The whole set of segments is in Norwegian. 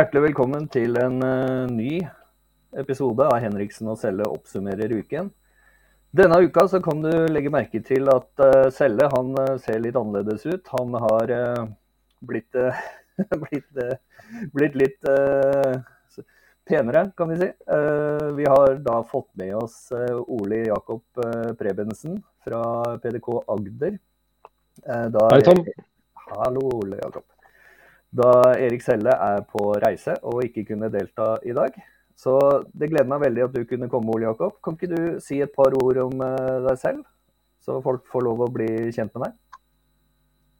Hjertelig velkommen til en uh, ny episode av Henriksen og Selle oppsummerer uken. Denne uka så kan du legge merke til at uh, Selle han uh, ser litt annerledes ut. Han har blitt, blitt, blitt, litt penere, kan vi si. vi har da fått med oss Ole Jakob Prebensen fra PDK Agder. Hei, Tom. Hallo, Ole Jakob da Erik Selle er på reise og ikke kunne delta i dag. Så det gleder meg veldig at du kunne komme, Ole Jakob. Kan ikke du si et par ord om eh, deg selv, så folk får lov å bli kjent med deg?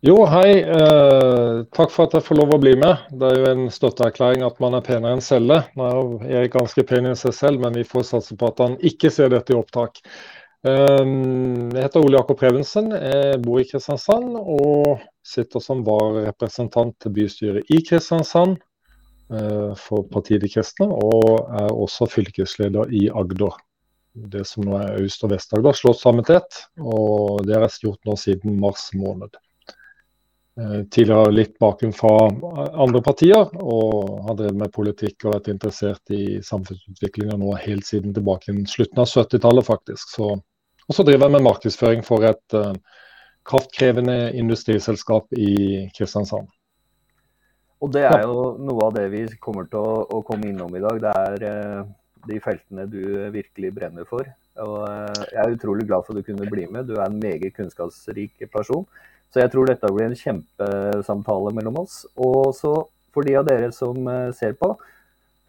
Jo, hei. Eh, takk for at jeg får lov å bli med. Det er jo en støtteerklæring at man er penere enn Selle. Nå er Erik ganske pen i seg selv, men vi får satse på at han ikke ser dette i opptak. Eh, jeg heter Ole Jakob Prevensen, jeg bor i Kristiansand. og Sitter som vararepresentant til bystyret i Kristiansand eh, for partiet De kristne, og er også fylkesleder i Agder. Det som nå er Øst- og Vest-Agder slått sammen til ett. Og det har jeg gjort nå siden mars måned. Eh, tidligere litt bakgrunn fra andre partier, og har drevet med politikk og vært interessert i samfunnsutviklinga nå helt siden tilbake i slutten av 70-tallet, faktisk. Så, og så driver jeg med markedsføring for et uh, kraftkrevende industriselskap i Kristiansand. Og Det er jo noe av det vi kommer til å, å komme innom i dag. Det er uh, de feltene du virkelig brenner for. Og uh, Jeg er utrolig glad for at du kunne bli med. Du er en meget kunnskapsrik person. Så jeg tror dette blir en kjempesamtale mellom oss. Og så for de av dere som ser på,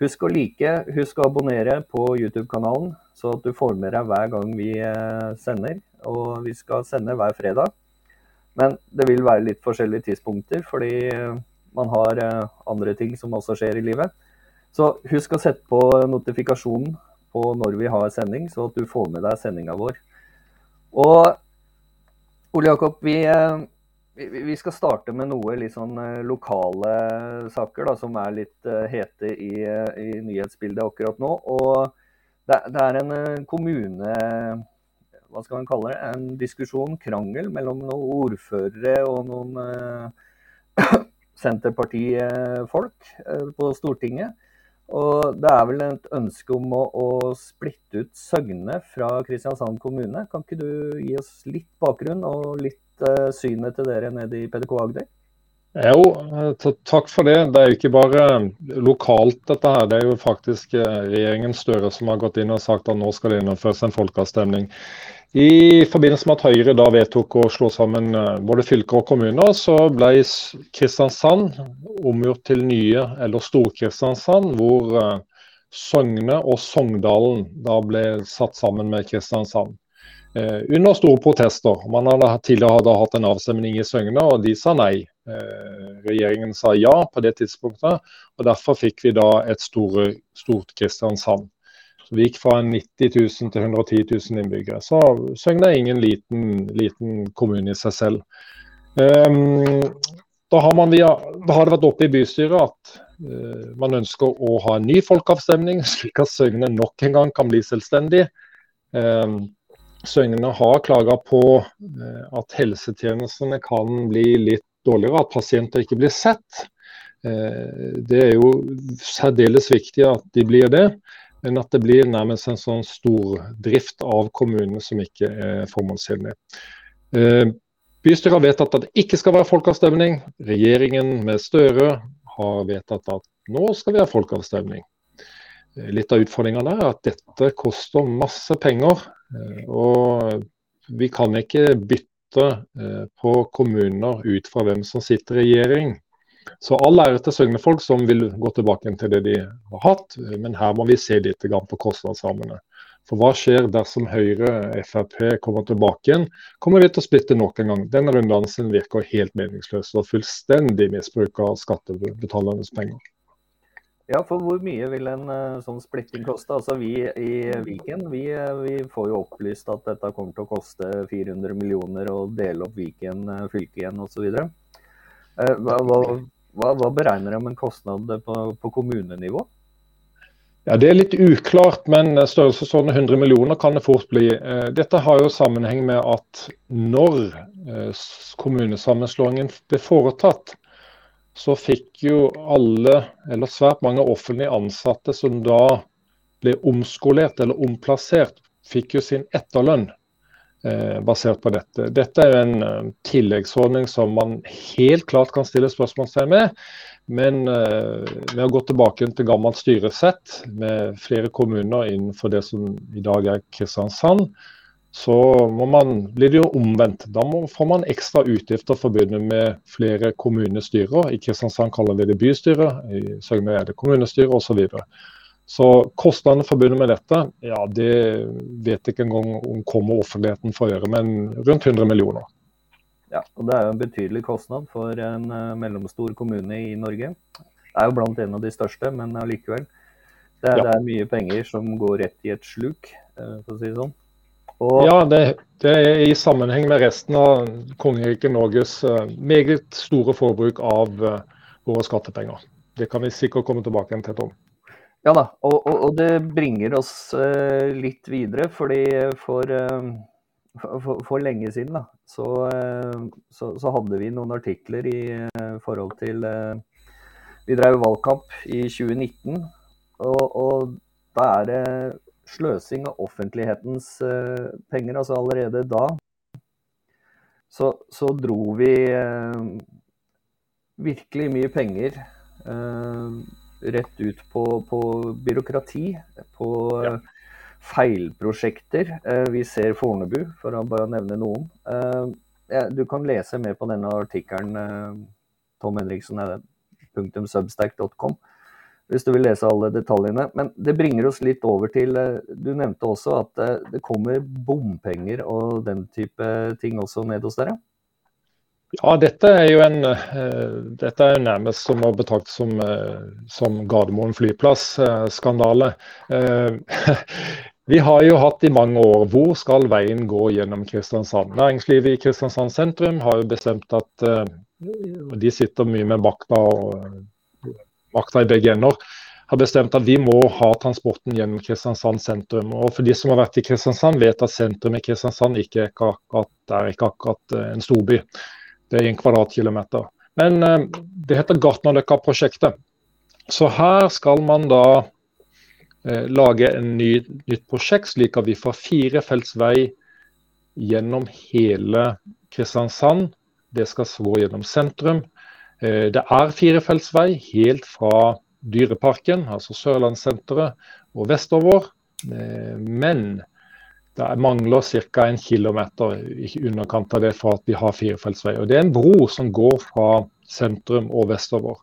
husk å like, husk å abonnere på YouTube-kanalen, så at du får med deg hver gang vi eh, sender. Og vi skal sende hver fredag. Men det vil være litt forskjellige tidspunkter, fordi eh, man har eh, andre ting som også skjer i livet. Så husk å sette på notifikasjonen på når vi har sending, så at du får med deg sendinga vår. Og Ole Jakob, vi, vi, skal starte med noe litt sånn lokale saker da, som er litt hete i, i nyhetsbildet akkurat nå. Og det, det er en kommune hva skal man kalle det, en diskusjon, krangel, mellom noen ordførere og noen uh, Senterpartifolk på Stortinget. Og det er vel et ønske om å, å, splitte ut Søgne fra Kristiansand kommune. Kan ikke du gi oss litt bakgrunn og litt uh, synet til dere nede i PDK Agder? Jo, takk for det. Det er jo ikke bare lokalt dette her. Det er jo faktisk regjeringen Støre som har gått inn og sagt at nå skal det gjennomføres en folkeavstemning. I forbindelse med at Høyre da vedtok å slå sammen eh, både fylker og kommuner, så ble Kristiansand omgjort til nye, eller Stor-Kristiansand, hvor eh, Søgne og Sogndalen da ble satt sammen med Kristiansand. Eh, under store protester. Man hadde tidligere hadde hatt en avstemning i Søgne, og de sa nei. regjeringen sa ja på det tidspunktet, og derfor fikk vi da et store, stort Kristiansand. Vi gikk fra 90 000 til 110 000 innbyggere. Så Søgne er ingen liten, liten, kommune i seg selv. Um, da, har man da, har det vært oppe i bystyret at uh, man ønsker å ha en ny folkeavstemning, slik at Søgne nok en gang kan bli selvstendig. Um, Søgne har klaga på uh, at helsetjenestene kan bli litt dårligere, at pasienter ikke blir sett. Uh, det er jo særdeles viktig at de blir det men at det blir nærmest en sånn stordrift av kommunene som ikke er formålstjenlig. Eh, bystyret har vedtatt at det ikke skal være folkeavstemning. Regjeringen med Støre har vedtatt at nå skal vi ha folkeavstemning. Eh, litt av utfordringa er at dette koster masse penger. Eh, og vi kan ikke bytte på kommuner ut fra hvem som sitter i regjering. Så all ære til Søgne-folk som vil gå tilbake til det de har hatt, men her må vi se litt på kostnadsrammene. For hva skjer dersom Høyre Frp kommer tilbake igjen? Kommer vi til å splitte nok en gang? Denne runddansen virker helt meningsløs og fullstendig misbruk av skattebetalernes penger. Ja, for hvor mye vil en uh, sånn splitting koste? Altså Vi i Viken vi, uh, vi, får jo opplyst at dette kommer til å koste 400 millioner å dele opp Viken uh, fylke igjen osv. Eh, hva, hva, hva beregner de om en kostnad på, på, kommunenivå? Ja, Det er litt uklart, men størrelsesorden 100 millioner kan det fort bli. Eh, dette har jo sammenheng med at når eh, kommunesammenslåingen ble foretatt, så fikk jo alle, eller svært mange offentlige ansatte som da ble omskolert eller omplassert, fikk jo sin etterlønn eh, basert på dette. Dette er jo en uh, tilleggsordning som man helt klart kan stille spørsmålstegn med. Men uh, med å gå tilbake til gammelt styresett med flere kommuner innenfor det som i dag er Kristiansand, så man, blir det jo omvendt. Da må, får man ekstra utgifter forbundet med flere kommunestyrer. I Kristiansand kaller vi det bystyre, i Søgne er det kommunestyre osv. Så, videre. Så kostnadene forbundet med dette, ja, det vet ikke engang om kommer offentligheten for å gjøre, men rundt 100 millioner. Ja, og Det er jo en betydelig kostnad for en uh, mellomstor kommune i Norge. Det er jo blant en av de største, men allikevel. Det, ja. det, er mye penger som går rett i et sluk, uh, for å si det sånn. Og... Ja, det, det, er i sammenheng med resten av kongeriket Norges uh, meget store forbruk av våre skattepenger. Det kan vi sikkert komme tilbake til, Tom. Ja da, og, og, og, det bringer oss uh, litt videre. fordi for, for, for, lenge siden da, så, så, så, hadde vi noen artikler i forhold til Vi drev valgkamp i 2019, og, og da er det sløsing av offentlighetens penger. Altså allerede da så, så dro vi virkelig mye penger rett ut på, på byråkrati, på ja. feilprosjekter. Eh, vi ser Fornebu, for å bare nevne noen. Eh, du kan lese mer på denne artikkelen eh, Tom Henriksen .substack.com hvis du vil lese alle detaljene. Men det bringer oss litt over til Du nevnte også at det kommer bompenger og den type ting også ned hos dere? Ja, dette er jo en, uh, dette er nærmest som å betrakte som, som Gardermoen flyplass-skandale. Vi har jo hatt i mange år hvor skal veien gå gjennom Kristiansand. Næringslivet i Kristiansand sentrum har jo bestemt at de sitter mye med makta, og, makta i begge ender har bestemt at vi må ha transporten gjennom Kristiansand sentrum. Og for de som har vært i Kristiansand, vet at sentrum i Kristiansand ikke er akkurat, er ikke akkurat en storby. Det er en kvadratkilometer. Men eh, det heter Gartnerløkka-prosjektet. Så her skal man da eh, lage en ny, nytt prosjekt, slik at vi får firefelts vei gjennom hele Kristiansand. Det skal svå gjennom sentrum. Eh, det er firefeltsvei helt fra Dyreparken, altså Sørlandssenteret, og vestover. Eh, men det mangler ca. en kilometer i underkant av det for at vi har firefeltsvei. Og Det er en bro som går fra sentrum og vestover.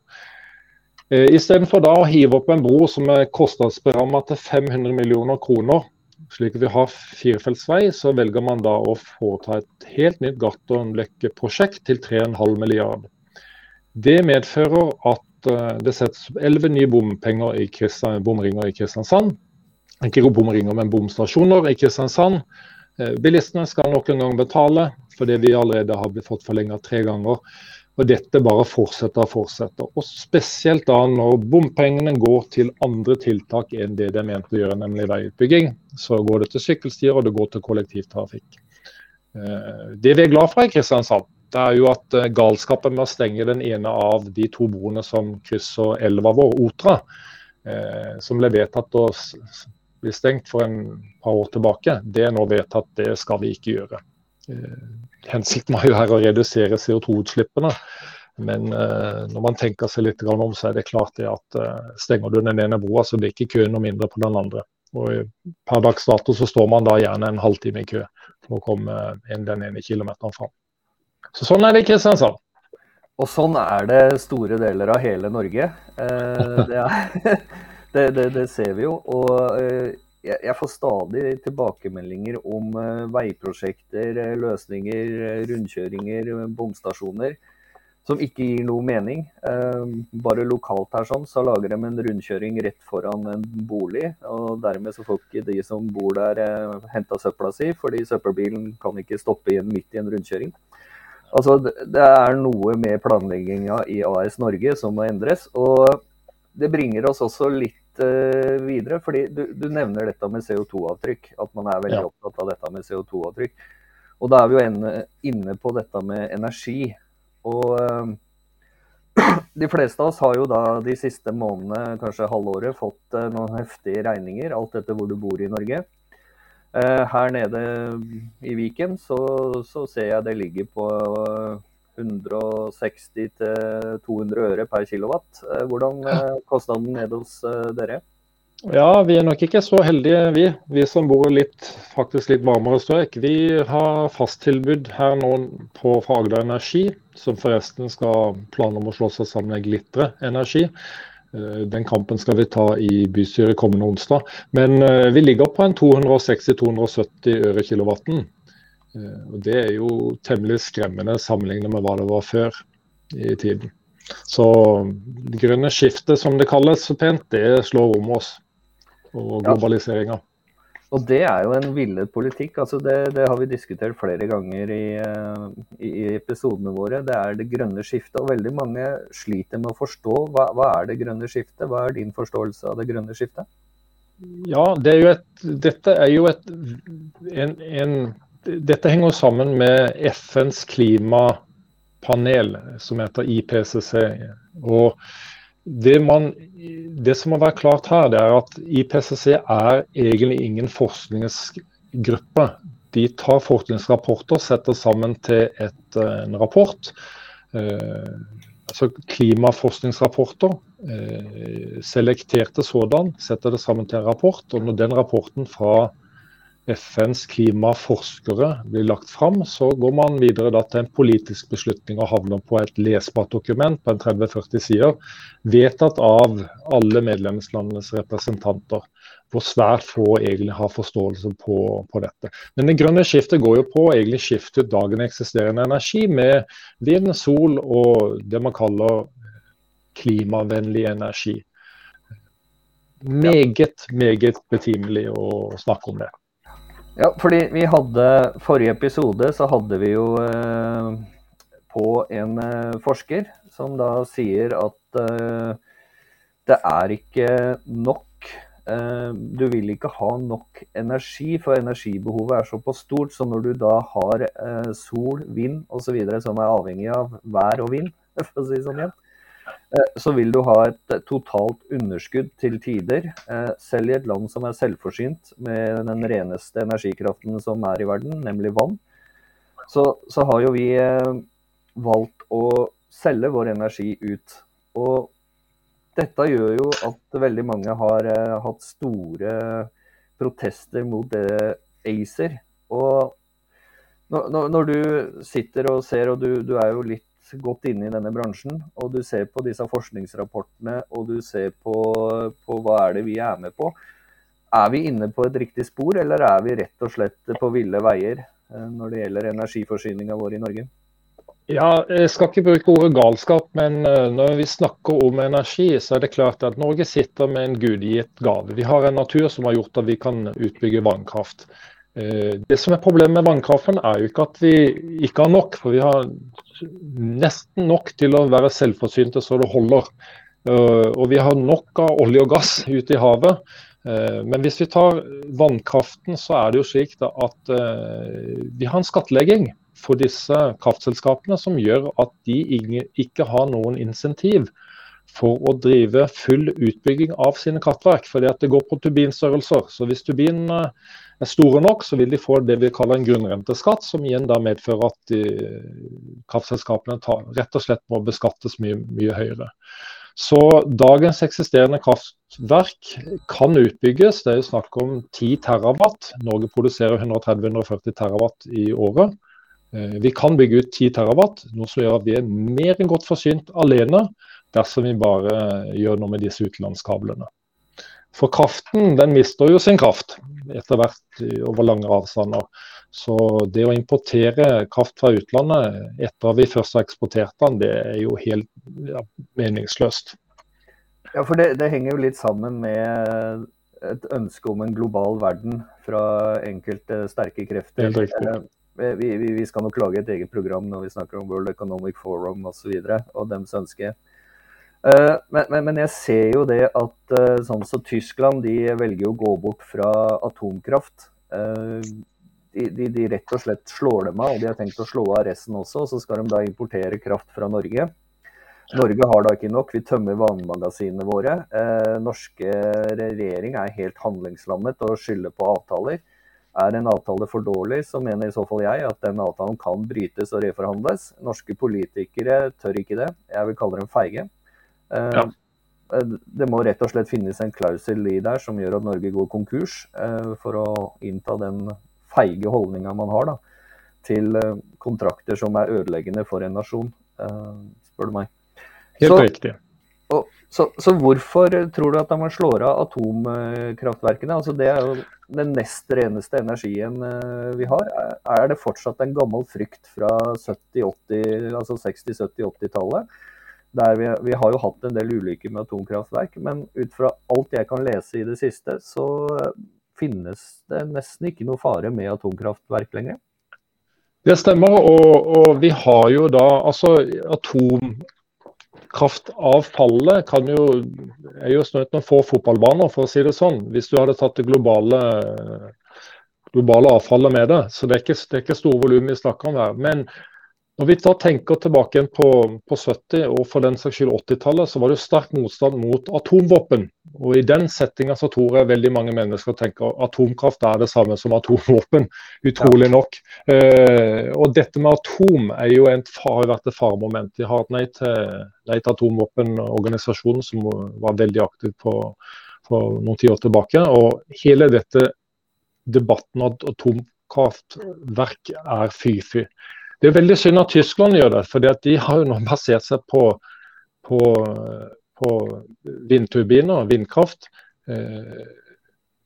Eh, Istedenfor da å hive opp en bro som er kostnadsberamma til 500 millioner kroner, slik at vi har firefeltsvei, så velger man da å foreta et helt nytt Gartnerløkka-prosjekt til 3,5 milliard. Det medfører at eh, det settes 11 nye bomringer i Kristiansand ikke bomringer, men bomstasjoner i Kristiansand. Eh, bilistene skal nok en gang betale, fordi vi allerede har fått forlenget tre ganger. Og dette bare fortsetter og fortsetter. Og spesielt da når bompengene går til andre tiltak enn det de er ment å gjøre, nemlig veiutbygging. Så går det til sykkelstier og det går til kollektivtrafikk. Eh, det vi er glad for i Kristiansand, det er jo at eh, galskapen med å stenge den ene av de to broene som krysser elva vår, Otra, som ble vedtatt å bli stengt for en par år tilbake, det er nå vedtatt det skal vi ikke gjøre. Eh, hensikten var jo her å redusere CO2-utslippene. Men eh, når man tenker seg litt om, så er det klart det at eh, stenger du den ene broa, så blir ikke køen noe mindre på den andre. Og Per dags dato så står man da gjerne en halvtime i kø for å komme inn den ene kilometeren fram. Så sånn er det i Kristiansand. Og sånn er det store deler av hele Norge. Eh, det er Det, det, det, ser vi jo. Og eh, jeg får stadig tilbakemeldinger om eh, veiprosjekter, løsninger, rundkjøringer, bomstasjoner som ikke gir noe mening. Bare lokalt her sånn, så lager de en rundkjøring rett foran en bolig. og Dermed så får ikke de som bor der henta søpla si, fordi søppelbilen kan ikke stoppe igjen midt i en rundkjøring. Altså, Det er noe med planlegginga i AS Norge som må endres. og det bringer oss også litt uh, videre. fordi du, du, nevner dette med CO2-avtrykk. At man er veldig ja. opptatt av dette med CO2-avtrykk. Og da er vi jo inne, inne, på dette med energi. Og uh, de fleste av oss har jo da de siste månedene, kanskje halvåret, fått uh, noen heftige regninger, alt etter hvor du bor i Norge. Eh, her nede i Viken så, så ser jeg det ligger på 160-200 øre per kilowatt. Hvordan er kostnaden nede hos dere? Ja, vi er nok ikke så heldige, vi. Vi som bor litt, faktisk litt varmere strøk. Vi har fasttilbud her nå på Fagla Energi, som forresten skal plane om å slå seg sammen med Glitre Energi. Eh, den kampen skal vi ta i bystyret kommende onsdag. Men eh, vi ligger på en 260-270 øre kilowatten. Eh, og Det er jo temmelig skremmende sammenlignet med hva det var før i tiden. Så det grønne skiftet, som det kalles så pent, det slår om oss og globaliseringa. Og det er jo en villet politikk. altså det, det, har vi diskutert flere ganger eh, i, i, episodene våre. Det er det grønne skiftet. Og veldig mange sliter med å forstå hva, hva er det grønne skiftet. Hva er din forståelse av det grønne skiftet? Ja, det er et, dette er jo et en, en, Dette henger sammen med FNs klimapanel, som heter IPCC. Og det, man, det, som må være klart her, det er at IPCC er egentlig ingen forskningsgruppe. De tar forskningsrapporter, setter sammen til et, en rapport. Eh, altså klimaforskningsrapporter. Eh, selekterte sådan. Setter det sammen til en rapport. Og når den rapporten fra FNs klimaforskere blir lagt fram, så går man videre til en politisk beslutning og havner på et lesbart dokument på en 30-40 sider, vedtatt av alle medlemslandenes representanter. Hvor svært få egentlig har forståelse på, på, dette. Men det grønne skiftet går jo på egentlig skifte ut dagen eksisterende energi med vind, sol og det man kaller klimavennlig energi. Meget, meget betimelig å snakke om det. Ja, fordi vi hadde Forrige episode så hadde vi jo eh, på en eh, forsker som da sier at eh, det er ikke nok eh, Du vil ikke ha nok energi, for energibehovet er såpass stort. Så når du da har eh, sol, vind osv. som er avhengig av vær og vind, for å si sånn igjen, så vil du ha et eh, totalt underskudd til tider. Eh, selv i et land som er selvforsynt med den reneste energikraften som er i verden, nemlig vann, så, så har jo vi valgt å selge vår energi ut. Og dette gjør jo at veldig mange har hatt store protester mot ACER. Og når, når, du sitter og ser, og du, du er jo litt godt inne i denne bransjen, og du ser på disse forskningsrapportene og du ser på, på hva er det vi er med på, er vi inne på et riktig spor, eller er vi rett og slett på ville veier eh, når det gjelder energiforsyninga vår i Norge? Ja, Jeg skal ikke bruke ordet galskap, men eh, når vi snakker om energi, så er det klart at Norge sitter med en gudgitt gave. Vi har en natur som har gjort at vi kan utbygge vannkraft. Eh, det som er Problemet med vannkraften er jo ikke at vi ikke har nok, for vi har nesten nok til å være selvforsynte så det holder. Eh, og vi har nok av olje og gass ute i havet. Eh, men hvis vi tar vannkraften, så er det jo slik at vi har en skattlegging for disse kraftselskapene som gjør at de ikke har noen insentiv for å drive full utbygging av sine kraftverk. fordi at det går på turbinstørrelser. Så hvis turbinene er store nok, så vil de få det vi kaller en grunnrenteskatt, som igjen da medfører at de, kraftselskapene tar, rett og slett må beskattes mye, mye høyere. Så dagens eksisterende kraftverk kan utbygges. Det er jo snakk om 10 terawatt. Norge produserer 130-140 terawatt i året. Eh, vi kan bygge ut 10 terawatt, noe som gjør at vi er mer enn godt forsynt alene dersom vi bare gjør noe med disse utenlandskablene. For kraften den mister jo sin kraft etter hvert over lange avstander. Så det å importere kraft fra utlandet etter at vi først har eksportert den, det er jo helt ja, meningsløst. Ja, for det, det, henger jo litt sammen med et ønske om en global verden fra enkelte sterke krefter. Helt riktig. Eh, vi, vi, vi skal nok lage et eget program når vi snakker om World Economic Forum osv. Og, så videre, og dems ønske. Eh, men, men, men, jeg ser jo det at eh, sånn som Tyskland de velger å gå bort fra atomkraft. Eh, de, de, de, rett og slett slår dem av, og de har tenkt å slå av resten også. og Så skal de da importere kraft fra Norge. Norge har da ikke nok, vi tømmer vannmagasinene våre. Norske regjering er helt handlingslammet og skylder på avtaler. Er en avtale for dårlig, så mener i så fall jeg at den avtalen kan brytes og reforhandles. Norske politikere tør ikke det. Jeg vil kalle dem feige. Eh, ja. Eh, det må rett og slett finnes en klausul i der som gjør at Norge går konkurs, eh, for å innta den feige holdninga man har da, til eh, kontrakter som er ødeleggende for en nasjon, eh, spør du meg. Helt så, riktig. Og, så, så, hvorfor tror du at man slår av atomkraftverkene? Altså det er jo den nest reneste energien eh, vi har. Er det fortsatt en gammel frykt fra 70-80, altså 60-70-80-tallet? Der vi, vi, har jo hatt en del ulykker med atomkraftverk, men ut fra alt jeg kan lese i det siste, så finnes det nesten ikke noe fare med atomkraftverk lenger. Det stemmer, og, og vi har jo da altså atomkraftavfallet kan jo, er jo snøtt noen få fotballbaner, for å si det sånn. Hvis du hadde tatt det globale, globale avfallet med det. Så det er ikke, det er ikke store volum vi snakker om her. Men når vi da tenker tilbake på, på 70- og for den saks skyld 80-tallet, så var det sterk motstand mot atomvåpen. Og I den settinga så tror jeg veldig mange mennesker tenker at atomkraft er det samme som atomvåpen. Utrolig nok. Eh, og dette med atom er jo en, far, vært et faremoment. De har hatt nei til, nei til atomvåpenorganisasjonen, som var veldig aktiv på, for noen tiår tilbake. Og hele dette debatten om atomkraftverk er fy-fy. Det er veldig synd at Tyskland gjør det, for de har jo nå basert seg på, på, på vindturbiner, vindkraft. Eh,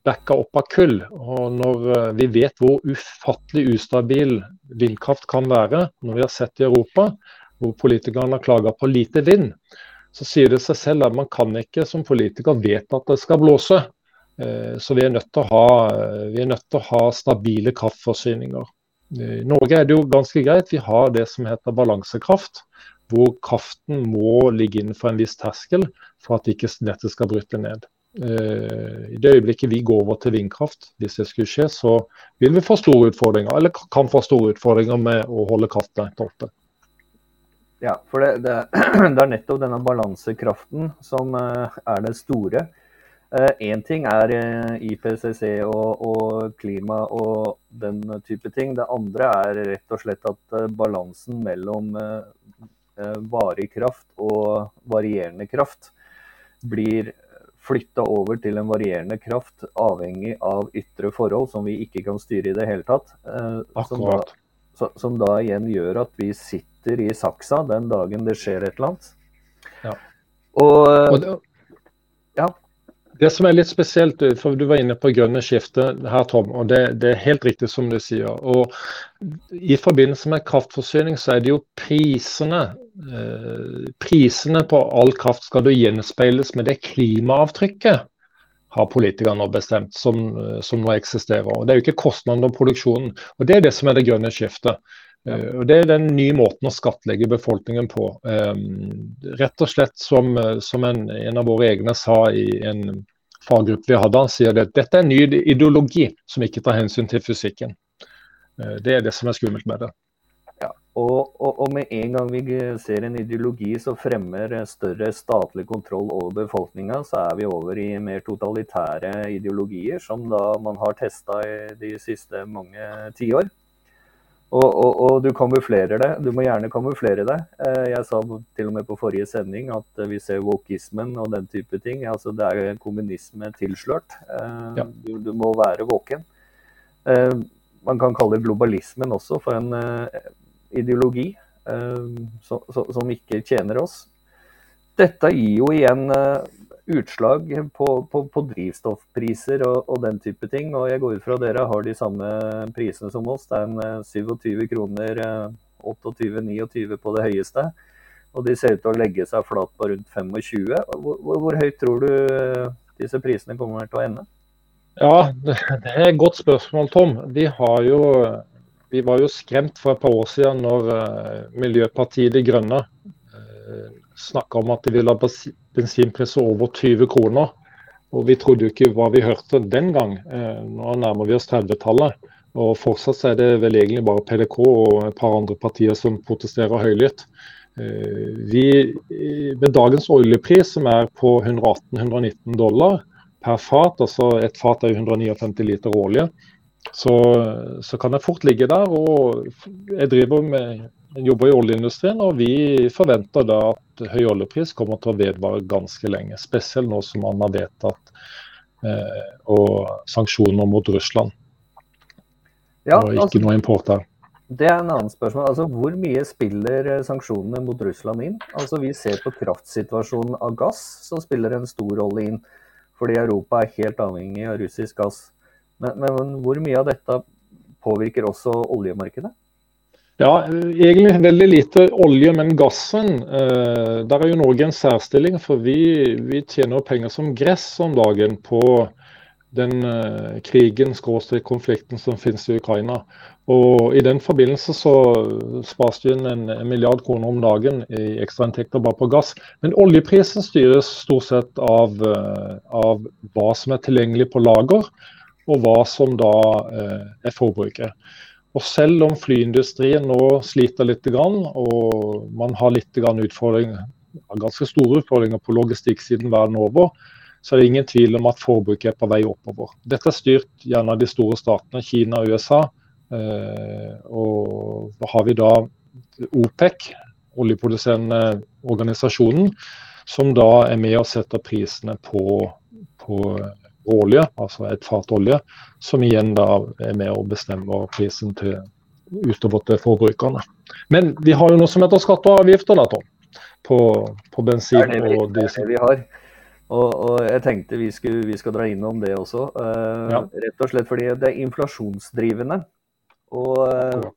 backa opp av kull. Og når eh, vi vet hvor ufattelig ustabil vindkraft kan være, når vi har sett i Europa hvor politikerne har klaga på lite vind, så sier det seg selv at man kan ikke som politiker vedta at det skal blåse. Eh, så vi er nødt til å ha, nødt til å ha stabile kraftforsyninger. I Norge er det jo ganske greit. Vi har det som heter balansekraft. Hvor kraften må ligge innenfor en viss terskel for at ikke nettet skal bryte ned. Eh, I det øyeblikket vi går over til vindkraft, hvis det skulle skje, så vil vi få store utfordringer, eller kan få store utfordringer med å holde kraften oppe. Ja, for det, det, det, er nettopp denne balansekraften som eh, er det store. Én eh, ting er eh, IPCC og, og, klima og den type ting. Det andre er rett og slett at eh, balansen mellom varig kraft og varierende kraft blir flytta over til en varierende kraft avhengig av ytre forhold som vi ikke kan styre i det hele tatt. Som da, som da igjen gjør at vi sitter i saksa den dagen det skjer et eller annet. Ja. Og, ja. Det som er litt spesielt, for du var inne på grønne skiftet her, Tom. og det, det, er helt riktig som du sier. og I forbindelse med kraftforsyning så er det jo prisene. Eh, prisene på all kraft skal jo gjenspeiles med det klimaavtrykket har politikerne nå bestemt, som, som, nå eksisterer. Og Det er jo ikke kostnaden og produksjonen. og Det er det som er det grønne skiftet. Uh, og Det er den nye måten å skattlegge befolkningen på. Um, rett og slett som, som en, en, av våre egne sa i en faggruppe vi hadde, han sier at dette er en ny ideologi som ikke tar hensyn til fysikken. Det er det som er skummelt med det. Ja, og, og, og, med en gang vi ser en ideologi som fremmer større statlig kontroll over befolkninga, så er vi over i mer totalitære ideologier, som da man har testa i de siste mange tiår. Og, og, og, du kamuflerer det. Du må gjerne kamuflere det. Eh, jeg sa til og med på forrige sending at vi ser wokismen og den type ting. Altså det er kommunisme tilslørt. Eh, ja. Du, du, må være våken. Eh, man kan kalle globalismen også for en ideologi som ikke tjener oss. Dette gir jo igjen utslag på, på, på drivstoffpriser og, og, den type ting. Og jeg går ut fra dere har de samme prisene som oss. Det er en 27 eh, kroner, 28-29 eh, på det høyeste. Og de ser ut til å legge seg flat på rundt 25. Hvor, hvor, høyt tror du eh, disse prisene kommer til å ende? Ja, det er et godt spørsmål, Tom. Vi, jo, vi var jo skremt for et par år siden når Miljøpartiet De Grønne snakka om at de ville ha bensinpris over 20 kroner. Og Vi trodde jo ikke hva vi hørte den gang. Eh, nå nærmer vi oss 30-tallet. Og fortsatt er det vel egentlig bare PDK og et par andre partier som protesterer høylytt. Vi, med dagens oljepris, som er på 118-119 dollar per fat, altså et fat er 159 liter olje, så, så, kan det fort ligge der. og Jeg driver med, jobber i oljeindustrien, og vi forventer da at høy oljepris kommer til å vedvare ganske lenge. Spesielt nå som man har vedtatt eh, og sanksjoner mot Russland. Ja, og ikke altså, noe import her. Det er en annen spørsmål. Altså, Hvor mye spiller eh, sanksjonene mot Russland inn? Altså, Vi ser på kraftsituasjonen av gass, som spiller en stor rolle inn. Fordi Europa er helt avhengig av russisk gass. Men, men hvor mye av dette påvirker også oljemarkedet? Ja, egentlig veldig lite olje, men gassen. Eh, der er jo Norge en særstilling. For vi, vi tjener penger som gress om dagen på den uh, krigen, konflikten som finnes i Ukraina. Og I den forbindelse så spares det inn en, en milliard kroner om dagen i ekstrainntekter bare på gass. Men oljeprisen styres stort sett av, uh, av, hva som er tilgjengelig på lager, og hva som da er forbruket. Og Selv om flyindustrien nå sliter litt, og man har litt utfordringer, ganske store utfordringer på logistikksiden verden over, så er det ingen tvil om at forbruket er på vei oppover. Dette er styrt gjerne av de store statene, Kina og USA. Eh, og da har vi da OPEC, oljeproduserende organisasjonen, som da er med og setter prisene på, på olje, altså et fat olje, som igjen da er med og bestemmer prisen til, utover til forbrukerne. Men vi har jo noe som heter skatter og avgifter, da, Tom. På, på bensin og diesel. Det vi har. Og, og, jeg tenkte vi, skulle, vi skal dra innom det også. Uh, ja. Rett og slett fordi det er inflasjonsdrivende. Og uh,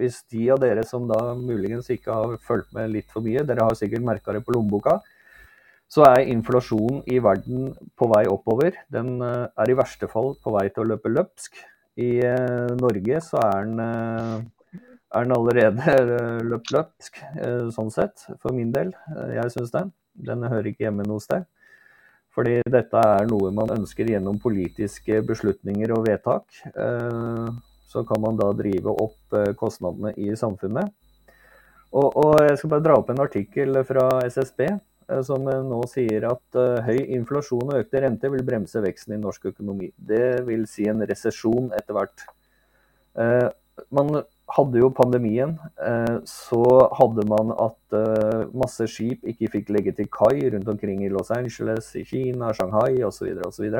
hvis de av dere som da muligens ikke har fulgt med litt for mye, dere har sikkert merka det på lommeboka, så er inflasjonen i verden på vei oppover. Den uh, er i verste fall på vei til å løpe løpsk. I Norge så er den, er den allerede løpt løpsk, sånn sett, for min del. Jeg syns det. Den hører ikke hjemme noe sted. Fordi dette er noe man ønsker gjennom politiske beslutninger og vedtak. Eh, så kan man da drive opp eh, kostnadene i samfunnet. Og, og jeg skal bare dra opp en artikkel fra SSB eh, som nå sier at høy inflasjon og økte renter vil bremse veksten i norsk økonomi. Det vil si en resesjon etter hvert. Man hadde jo pandemien, eh, så hadde man at eh, masse skip ikke fikk legge til kai rundt omkring i Los Angeles, i Kina, Shanghai osv. osv.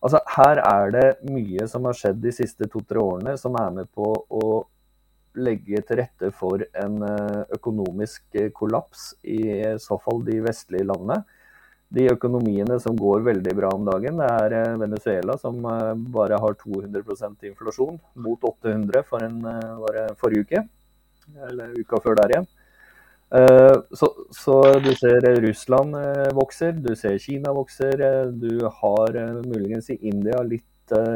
Altså, her er det mye som har skjedd de siste to-tre årene som er med på å legge til rette for en eh, økonomisk kollaps i så fall de vestlige landene de økonomiene som går veldig bra om dagen, det er eh, Venezuela som eh, bare har 200% inflasjon, mot 800 for en, eh, forrige uke. Eller uka før der igjen. Så, så, du ser Russland vokser, du ser Kina vokser. Du har muligens i India litt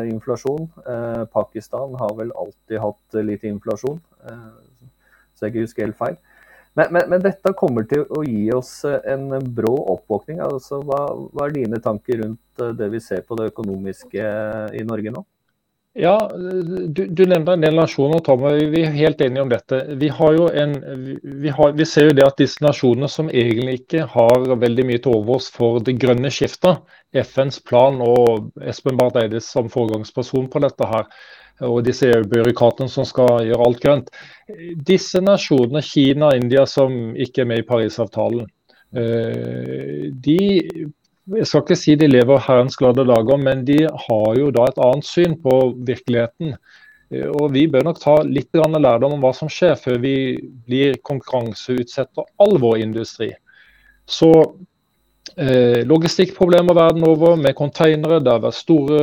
inflasjon. Pakistan har vel alltid hatt litt inflasjon, så jeg ikke husker helt feil. Men, men, men, dette kommer til å gi oss eh, en brå oppvåkning. Altså, hva, hva, er dine tanker rundt eh, det vi ser på det økonomiske eh, i Norge nå? Ja, Du, du nevnte en del nasjoner, Tom, og vi er helt enige om dette. Vi, en, vi, har, vi, ser jo det at disse nasjonene som egentlig ikke har veldig mye til overs for det grønne skiftet, FNs plan og Espen Barth Eide som foregangsperson på dette her, og disse EU-byråkratene som skal gjøre alt grønt. Disse nasjonene, Kina og India, som ikke er med i Parisavtalen, eh, de jeg skal ikke si de lever herrens glade dager, men de har jo da et annet syn på virkeligheten. Eh, og Vi bør nok ta litt lærdom om hva som skjer, før vi blir konkurranseutsetter all vår industri. Så logistikkproblemer verden over med containere. Det har vært store,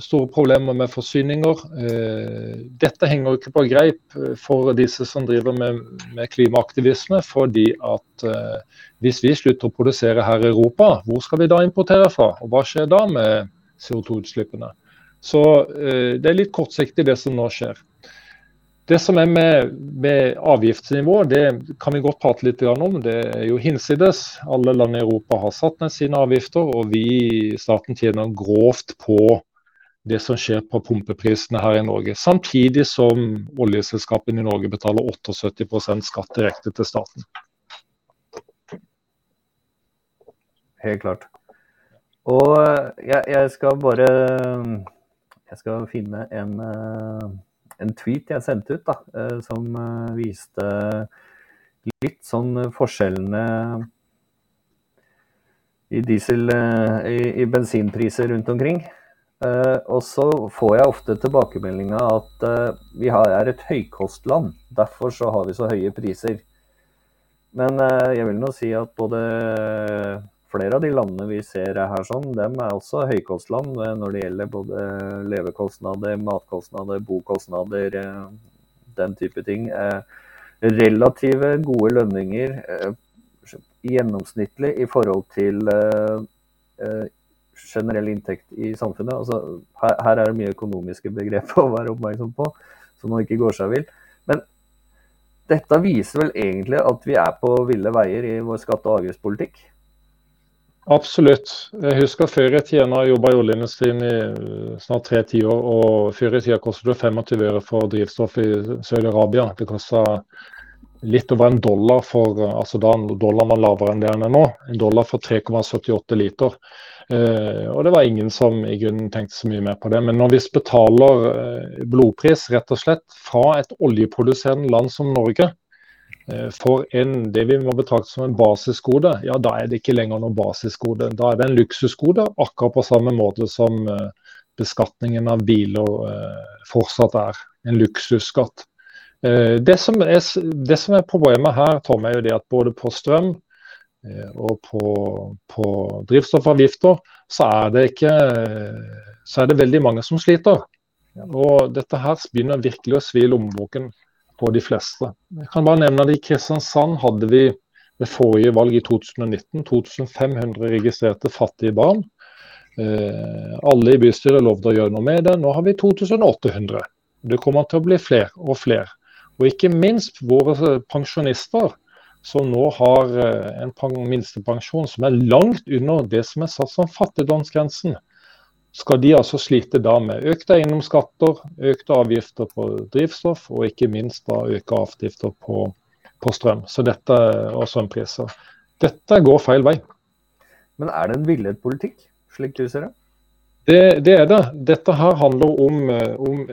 store problemer med forsyninger. Eh, dette henger ikke på greip for disse som driver med, med klimaaktivisme. fordi at eh, hvis vi slutter å produsere her i Europa, hvor skal vi da importere fra? Og hva skjer da med CO2-utslippene? Så eh, det er litt kortsiktig det som nå skjer. Det som er med, med, avgiftsnivå, det kan vi godt prate litt om. Det er jo hinsides. Alle land i Europa har satt ned sine avgifter, og vi staten tjener grovt på det som skjer på pumpeprisene her i Norge. Samtidig som oljeselskapene i Norge betaler 78% skatt direkte til staten. Helt klart. Og jeg, jeg skal bare Jeg skal finne en, en tweet jeg sendte ut, da, som viste litt sånn forskjellene i, diesel, i, i bensinpriser rundt omkring. Og så får jeg ofte tilbakemeldinga at vi er et høykostland. Derfor så har vi så høye priser. Men jeg vil nå si at både flere av de landene vi ser er her sånn, dem er også høykostland når det gjelder både levekostnader, matkostnader, bokostnader, den type ting. relative gode lønninger gjennomsnittlig i forhold til generell inntekt i samfunnet. Altså, her, er det mye økonomiske begreper å være oppmerksom på, så man ikke går seg vill. Men dette viser vel egentlig at vi er på ville veier i vår skatte- og avgiftspolitikk? Absolutt. Jeg husker før jeg jobba i oljeindustrien i eh, snart tre tiår, og før i tida kostet det 25 øre for drivstoff i Saudi-Arabia. Det kosta litt over en dollar for altså da dollaren var lavere enn det den er nå. En dollar for 3,78 liter. Uh, og det var ingen som i grunnen tenkte så mye mer på det. Men når vi betaler uh, blodpris rett og slett fra et oljeproduserende land som Norge for en, det vi må betrakte som en basisgode, ja da er det ikke lenger noe basisgode. Da er det en luksusgode, akkurat på samme måte som beskatningen av biler fortsatt er. En luksusskatt. Det som, er, det som er problemet her, Tom, er jo det at både på strøm Eh, og på, på, drivstoffavgifter, så er det ikke så er det veldig mange som sliter. Og dette her begynner virkelig å svi lommeboken på de fleste. Jeg kan bare nevne at I Kristiansand hadde vi ved forrige valg i 2019 2500 registrerte fattige barn. Eh, alle i bystyret lovde å gjøre noe med det. Nå har vi 2800. Det kommer til å bli flere og flere. Og ikke minst våre pensjonister som nå har eh, en minstepensjon som er langt under det som er satt som fattigdomsgrensen, skal de altså slite da med økte eiendomsskatter, økte avgifter på drivstoff og ikke minst da økte avgifter på, på strøm så dette, og strømpriser. Dette går feil vei. Men er det en villet politikk, slik du ser det? Det, det er det. Dette her handler om, eh, om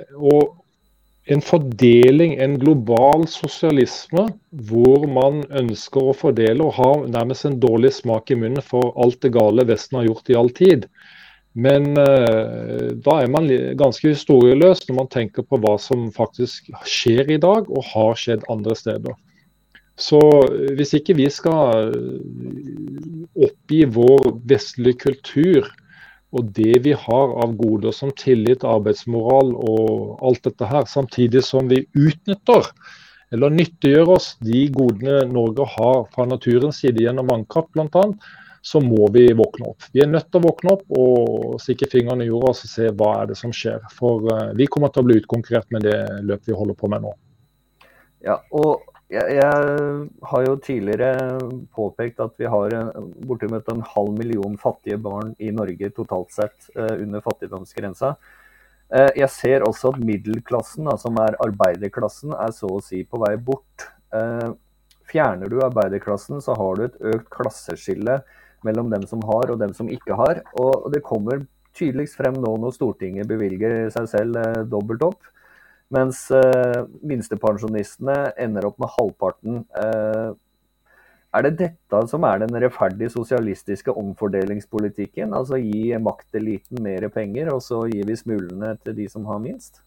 en fordeling, en global sosialisme, hvor man ønsker å fordele og har nærmest en dårlig smak i munnen for alt det gale Vesten har gjort i all tid. Men eh, da er man ganske historieløs når man tenker på hva som faktisk skjer i dag, og har skjedd andre steder. Så eh, hvis ikke vi skal eh, oppgi vår vestlige kultur, og det vi har av goder som tillit, arbeidsmoral og alt dette her, samtidig som vi utnytter eller nyttiggjør oss de godene Norge har fra naturens side gjennom vannkraft bl.a., så må vi våkne opp. Vi er nødt til å våkne opp og stikke fingrene i jorda og se hva er det som skjer. For uh, vi kommer til å bli utkonkurrert med det løpet vi holder på med nå. Ja, og jeg, har jo tidligere påpekt at vi har bortimot en halv million fattige barn i Norge totalt sett uh, under fattigdomsgrensa. Uh, jeg ser også at middelklassen, som er arbeiderklassen, er så å si på vei bort. Fjerner du arbeiderklassen, så har du et økt klasseskille mellom dem som har og dem som ikke har. Og det kommer tydeligst frem nå når Stortinget bevilger seg selv dobbelt opp. Mens uh, minstepensjonistene ender opp med halvparten. Uh, er det dette som er den rettferdige sosialistiske omfordelingspolitikken? Altså gi makteliten mer penger, og så gir vi smulene til de som har minst?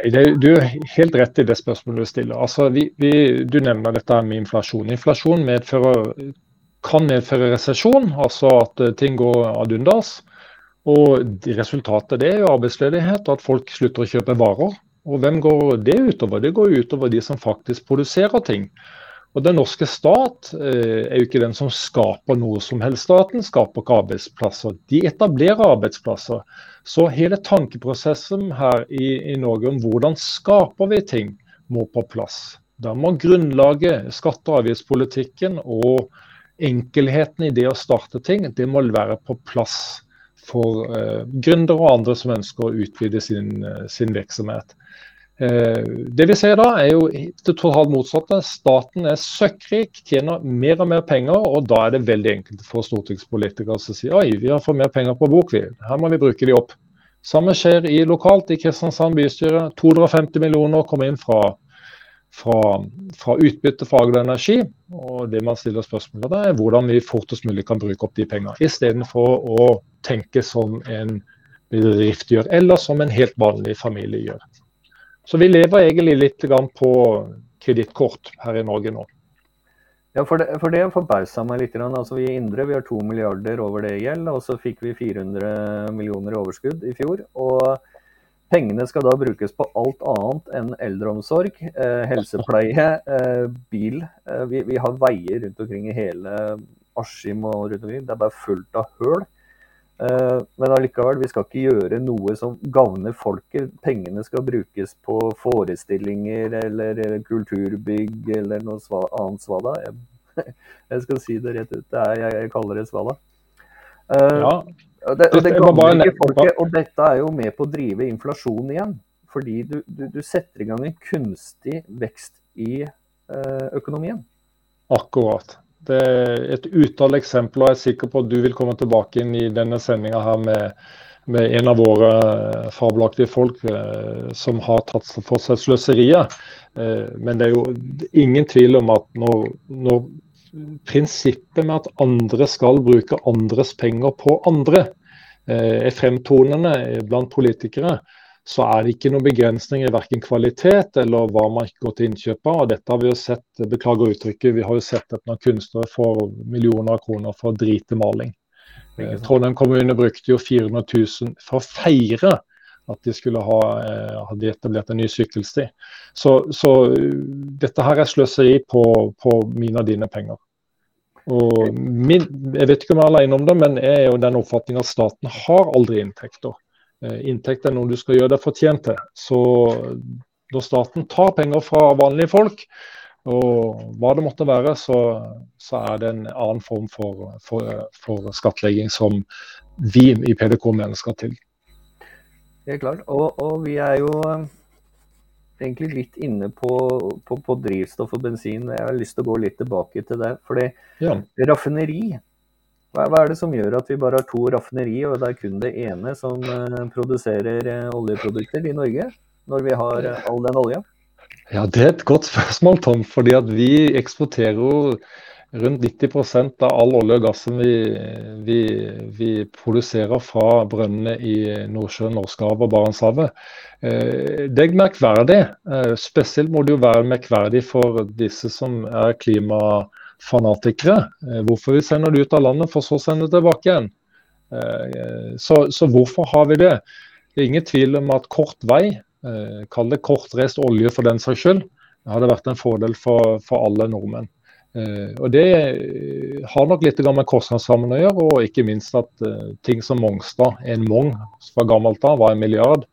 Du er helt rett i det spørsmålet du stiller. Altså, vi, vi, du nevner dette med inflasjon. Inflasjon medfører, kan medføre resesjon, altså at ting går ad undas. Og Resultatet det er jo arbeidsledighet, at folk slutter å kjøpe varer. Og hvem går det utover? Det går utover de som faktisk produserer ting. Og Den norske stat eh, er jo ikke den som skaper noe som helst. Staten skaper ikke arbeidsplasser, de etablerer arbeidsplasser. Så hele tankeprosessen her i, i Norge om hvordan skaper vi ting, må på plass. Da må grunnlaget, skatte- og avgiftspolitikken og enkelheten i det å starte ting, det må være på plass for uh, gründere og andre som ønsker å utvide sin, sin virksomhet. Uh, det vi ser da, er jo det totalt motsatte. Staten er søkkrik, tjener mer og mer penger, og da er det veldig enkelt for stortingspolitikere å si oi, vi har fått mer penger på bok, vi. Her må vi bruke de opp. Samme skjer i lokalt i Kristiansand bystyre. 250 millioner kommer inn fra fra, fra utbytte fra Agder Energi. Og det man stiller spørsmål ved, er hvordan vi fortest mulig kan bruke opp de pengene. Istedenfor å tenke som en bedrift gjør, eller som en helt vanlig familie gjør. Så vi lever egentlig litt på kredittkort her i Norge nå. Ja, for det, for det forbausa meg litt. Altså, vi i Indre vi har to milliarder over det i gjeld, og så fikk vi 400 millioner i overskudd i fjor. og Pengene skal da brukes på alt annet enn eldreomsorg, eh, helsepleie, eh, bil. Eh, vi, vi, har veier rundt omkring i hele Askim og rundt omkring. Det er bare fullt av høl. Men allikevel, vi skal ikke gjøre noe som gagner folket. Pengene skal brukes på forestillinger eller kulturbygg eller noe sva, annet svada. Jeg, jeg, skal si det rett ut. Det er, jeg, jeg kaller det svada. Eh, ja. Det, og, det ikke folket, og dette er jo med på å drive inflasjon igjen. Fordi du, du, du setter i gang en kunstig vekst i eh, økonomien. Akkurat. Det er et utall eksempler, og jeg er sikker på at du vil komme tilbake inn i denne sendinga her med, med, en av våre eh, fabelaktige folk eh, som har tatt for seg sløseriet. Eh, men det er jo ingen tvil om at når, når prinsippet med at andre skal bruke andres penger på andre, eh, er fremtonende blant politikere, så er det ikke noen begrensninger i verken kvalitet eller hva man ikke går til innkjøp av. Og dette har vi jo sett, beklager uttrykket, vi har jo sett at noen kunstnere får millioner av kroner for drite maling. Eh, Trondheim kommune brukte jo 400 000 for å feire at de skulle ha eh, hadde etablert en ny sykkelsti. Så, så dette her er sløseri på, på mine og dine penger. Og min, jeg vet ikke om jeg er alene om det, men jeg er jo den oppfatning at staten har aldri inntekter. Eh, inntekt er noe du skal gjøre deg fortjent til. Så når staten tar penger fra vanlige folk, og hva det måtte være, så, så er det en annen form for, for, for skattlegging som vi i PDK mener skal til. Helt klart. Og, og, vi er jo eh, egentlig litt inne på, på, på, drivstoff og bensin. Jeg har lyst til å gå litt tilbake til det. Fordi ja. raffineri hva, hva, er det som gjør at vi bare har to raffineri, og det er kun det ene som uh, produserer uh, oljeprodukter i Norge? Når vi har uh, all den olja? Ja, Det er et godt spørsmål, Tom. fordi at vi eksporterer jo rundt 90 av all olje og gassen vi, vi, vi, produserer fra brønnene i Nordsjøen, Norskehavet og Barentshavet. Eh, det er merkverdig. Eh, spesielt må det jo være merkverdig for disse som er klimafanatikere. Eh, hvorfor vi sender det ut av landet for så å sende det tilbake igjen. Så, så hvorfor har vi det? Det er ingen tvil om at kort vei, kall det kortreist olje for den saks skyld, hadde vært en fordel for, for alle nordmenn. Uh, og Det uh, har nok litt med kostnadsrammen å gjøre, og ikke minst at uh, ting som Mongstad, en Mong fra gammelt av, var en milliard.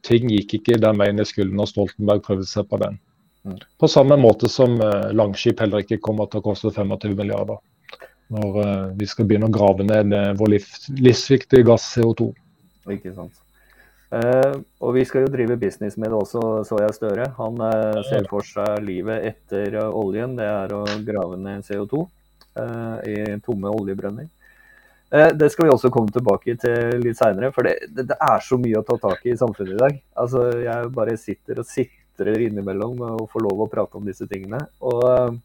ting gikk ikke den veien det skulle når Stoltenberg prøvde seg på den. Mm. På samme måte som Langskip heller ikke kommer til å koste 25 milliarder. Når vi skal begynne å grave ned vår livsviktige gass CO2. Ikke sant. Uh, og vi skal jo drive business med det også, så jeg Støre. Han uh, ser for seg livet etter uh, oljen. Det er å grave ned CO2 i tomme oljebrønner. det skal vi også komme tilbake til litt seinere, for det, det, det, er så mye å ta tak i i samfunnet i dag. Altså, jeg bare sitter og sitrer innimellom og får lov å prate om disse tingene. Og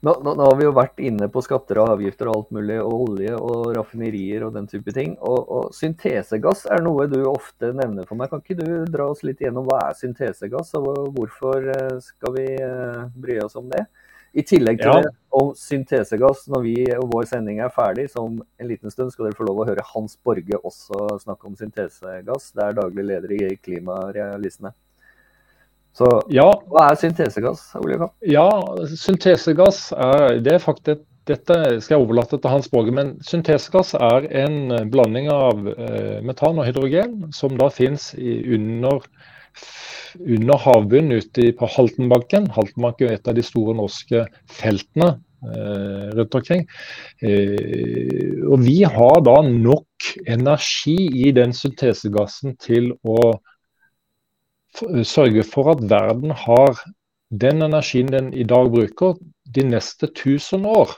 nå, nå, nå, har vi jo vært inne på skatter og avgifter og alt mulig, og olje og raffinerier og den type ting. Og, og, syntesegass er noe du ofte nevner for meg. Kan ikke du dra oss litt gjennom hva er syntesegass, og hvorfor eh, skal vi eh, bry oss om det? I tillegg til ja. det, om syntesegass, når vi og vår sending er ferdig, så om en liten stund skal dere få lov å høre Hans Borge også snakke om syntesegass. Det er daglig leder i Klimarealistene. Så ja. hva er syntesegass? Oljekamp? Ja, syntesegass er, det er faktisk dette skal jeg overlate til Hans Borge, men syntesegass er en blanding av eh, metan og hydrogen som da finnes under, under havbunnen ute på Haltenbanken. Haltenbanken er et av de store norske feltene eh, rundt omkring. Eh, og vi har da nok energi i den syntesegassen til å sørge for at verden har den energien den i dag bruker de neste 1000 år.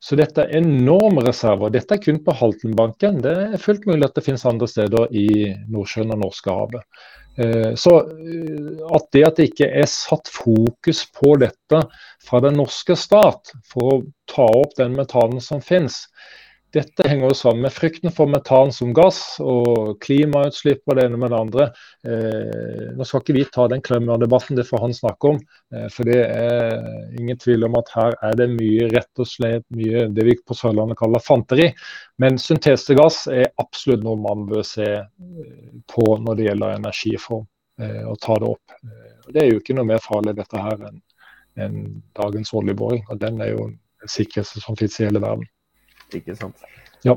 Så dette er enorme reserver. Dette er kun på Haltenbanken. Det er fullt mulig at det finnes andre steder i Nordsjøen og Norskehavet. Eh, så eh, at det at det ikke er satt fokus på dette fra den norske stat for å ta opp den metanen som finnes, dette henger jo sammen med frykten for metan som gass og klimautslipp og det ene med det andre. Eh, nå skal ikke vi ta den klemmerdebatten, det får han snakke om. Eh, for det er ingen tvil om at her er det mye rett og slett mye det vi på Sørlandet kaller fanteri. Men syntesegass er absolutt noe man bør se eh, på når det gjelder energiform, eh, og ta det opp. Eh, det er jo ikke noe mer farlig dette her enn en dagens oljeboring. og Den er jo den sikreste som finnes i hele verden. Ikke sant. Ja.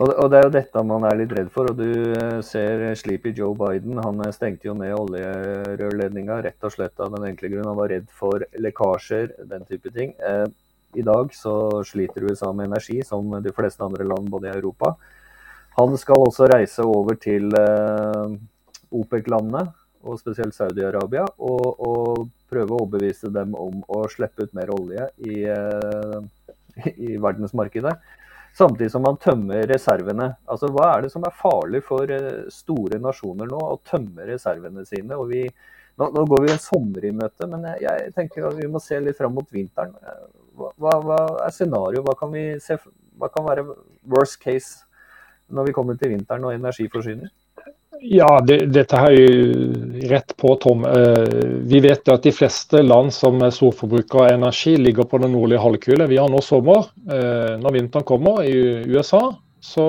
Og, og, det er jo dette man er litt redd for. og Du eh, ser Sleepy Joe Biden. Han eh, stengte jo ned oljerørledninga rett og slett av den enkle grunn han var redd for lekkasjer, den type ting. Eh, I dag så sliter USA med energi, som de fleste andre land både i Europa. Han skal også reise over til eh, OPEC-landene, og spesielt Saudi-Arabia, og, og, prøve å overbevise dem om å slippe ut mer olje i, eh, i verdensmarkedet. Samtidig som man tømmer reservene. Altså, Hva er det som er farlig for eh, store nasjoner nå? Å tømme reservene sine? og vi nå, nå, går vi en sommer i møte, men jeg, jeg, tenker at vi må se litt fram mot vinteren. Hva, hva, er scenarioet? Hva, kan hva kan være worst case når vi kommer til vinteren og energiforsyning? Ja, det, dette er jo rett på, Tom. Eh, vi vet at de fleste land som er storforbrukere av energi, ligger på den nordlige halvkule. Vi har nå sommer. Eh, når vinteren kommer i USA, så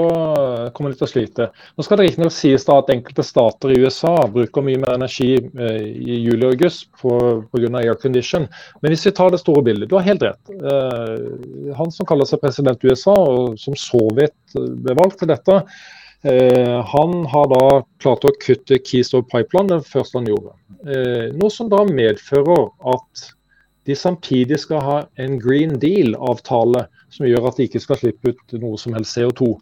kommer de til å slite. Nå skal det riktignok sies da at enkelte stater i USA bruker mye mer energi eh, i juli og august pga. aircondition. Men hvis vi tar det store bildet, du har helt rett. Han som kaller seg president i USA, og som så vidt ble valgt til dette, han har da klart å kutte Keystone Pipeline, den første han gjorde. Eh, noe som da medfører at de samtidig skal ha en Green Deal-avtale som gjør at de ikke skal slippe ut noe som helst CO2.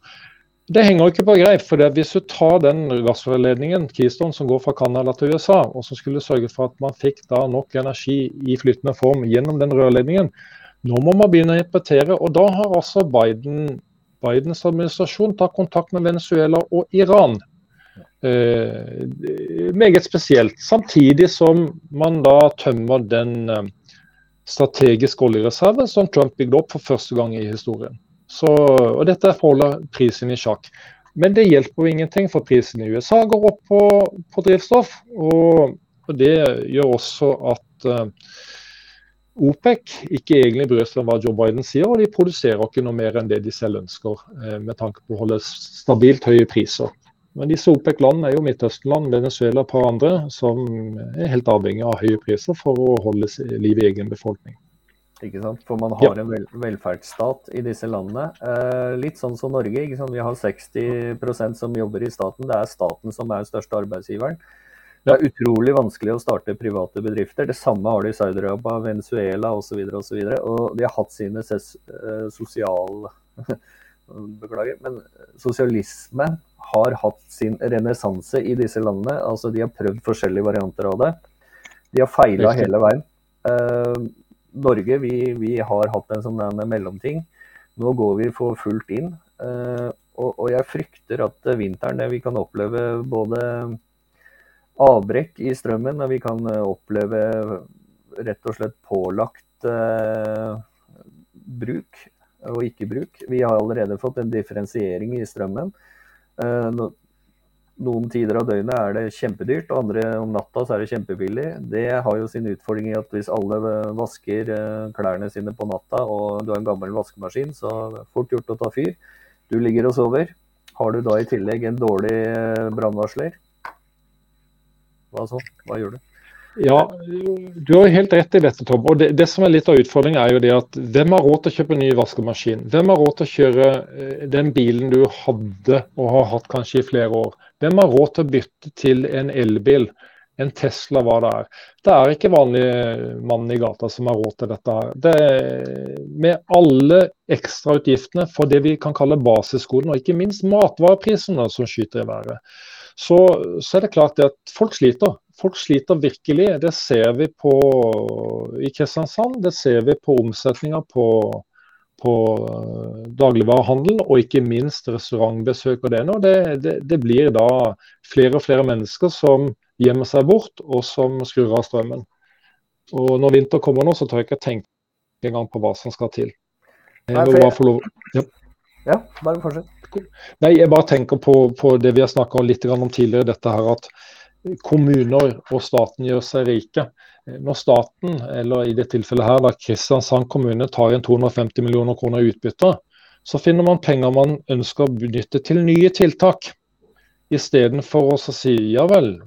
Det henger ikke på greip. for Hvis du tar den gassrørledningen Keystone som går fra Canada til USA, og som skulle sørge for at man fikk da nok energi i flytende form gjennom den rørledningen, nå må man begynne å importere. og Da har altså Biden Bidens administrasjon tar kontakt med Venezuela og Iran. Eh, meget spesielt. Samtidig som man da tømmer den eh, strategiske oljereserven som Trump bygde opp for første gang i historien. Så, og Dette holder prisen i sjakk. Men det hjelper jo ingenting, for prisen i USA går opp på, på drivstoff. Og, og, det gjør også at eh, OPEC ikke egentlig bryr seg om hva Joe Biden sier, og de produserer ikke noe mer enn det de selv ønsker, eh, med tanke på å holde stabilt høye priser. Men disse OPEC-landene er jo Midtøsten-land, Venezuela og et par andre, som er helt avhengig av høye priser for å holde liv i egen befolkning. Ikke sant? For man har ja. en vel velferdsstat i disse landene. Eh, litt sånn som Norge. Vi har 60% som jobber i staten. Det er staten som er den største arbeidsgiveren. Det er utrolig vanskelig å starte private bedrifter. Det samme har de i Saudi-Arabia, Venezuela osv. Og, så videre, og, og de har hatt sine uh, sosial... Beklager, men sosialisme har hatt sin renessanse i disse landene. Altså, de har prøvd forskjellige varianter av det. De har feila hele veien. Eh, Norge vi, vi, har hatt en sånn mellomting. Nå går vi for fullt inn. Eh, og, og, jeg frykter at vinteren vi kan oppleve både avbrekk i strømmen, og vi kan eh, oppleve rett og slett pålagt eh, bruk og ikke bruk. Vi har allerede fått en differensiering i strømmen. Eh, no, noen tider av døgnet er det kjempedyrt, og andre om natta så er det kjempebillig. Det har jo sin utfordring i at hvis alle vasker eh, klærne sine på natta, og du har en gammel vaskemaskin, så fort gjort å ta fyr. Du ligger og sover. Har du da i tillegg en dårlig eh, brannvarsler, hva så? Hva gjør du? Ja, Du har jo helt rett i dette, Tom. og det, det, som er litt av utfordringen er jo det at Hvem har råd til å kjøpe ny vaskemaskin? Hvem har råd til å kjøre eh, den bilen du hadde og har hatt kanskje i flere år? Hvem har råd til å bytte til en elbil? en Tesla, hva det er. Det er ikke vanlig mann i gata som har råd til dette. her. Det med alle ekstrautgiftene for det vi kan kalle basisskolen, og ikke minst matvareprisene som skyter i været, så, så, er det klart at folk sliter. Folk sliter virkelig. Det ser vi på i Kristiansand. Det ser vi på omsetninga på, på eh, dagligvarehandel, og ikke minst restaurantbesøk og det. Det, det, det blir da flere og flere mennesker som gjemmer seg bort, og som skrur av strømmen. Og når vinter kommer nå, så tør jeg ikke tenke engang på hva som skal til. Jeg må bare få Lov... Ja. Ja. bare fortsett. Nei, jeg bare tenker på, på det vi har snakka litt om tidligere, dette her at kommuner og staten gjør seg rike. Når staten, eller i det tilfellet her da Kristiansand kommune, tar inn 250 millioner kroner i utbytte, så finner man penger man ønsker å benytte til nye tiltak. Istedenfor å si ja vel,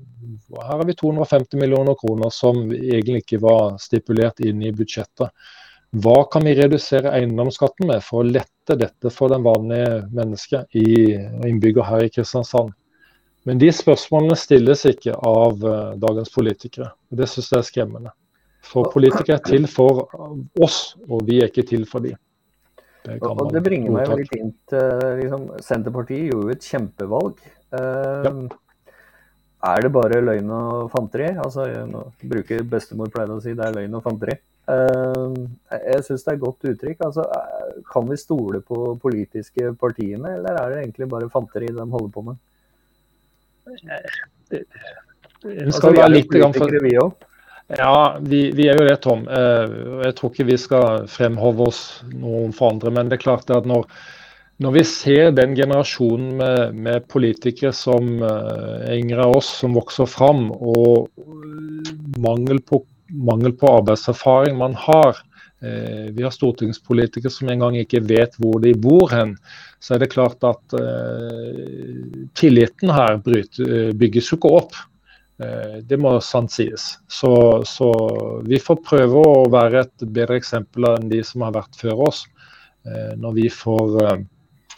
her har vi 250 millioner kroner som egentlig ikke var stipulert inn i budsjettet. Hva kan vi redusere eiendomsskatten med for å lette dette for den vanlige mennesket i innbygger her i Kristiansand? Men de spørsmålene stilles ikke av uh, dagens politikere. Det syns jeg er skremmende. For politikere er til for oss, og vi er ikke til for dem. Det, og det bringer meg jo litt inn til liksom, Senterpartiet gjorde jo et kjempevalg. Uh, ja. Er det bare løgn og fanteri? Altså, bruker bestemor pleide å si det er løgn og fanteri. Uh, jeg syns det er et godt uttrykk. Altså, kan vi stole på politiske partiene, eller er det egentlig bare fanteri de holder på med? En skal altså, være litt for... vi Ja, vi, vi, er jo det, Tom. Uh, jeg tror ikke vi skal fremhove oss noe for andre. Men det er klart at når når vi ser den generasjonen med, med politikere som er yngre av oss, som vokser fram, og mangel på, mangel på arbeidserfaring man har uh, Vi har stortingspolitikere som en gang ikke vet hvor de bor hen. Så er det klart at uh, tilliten her bryter, bygges jo ikke opp. Det må sant sies. Så, så, vi får prøve å være et bedre eksempel enn de som har vært før oss. Når vi får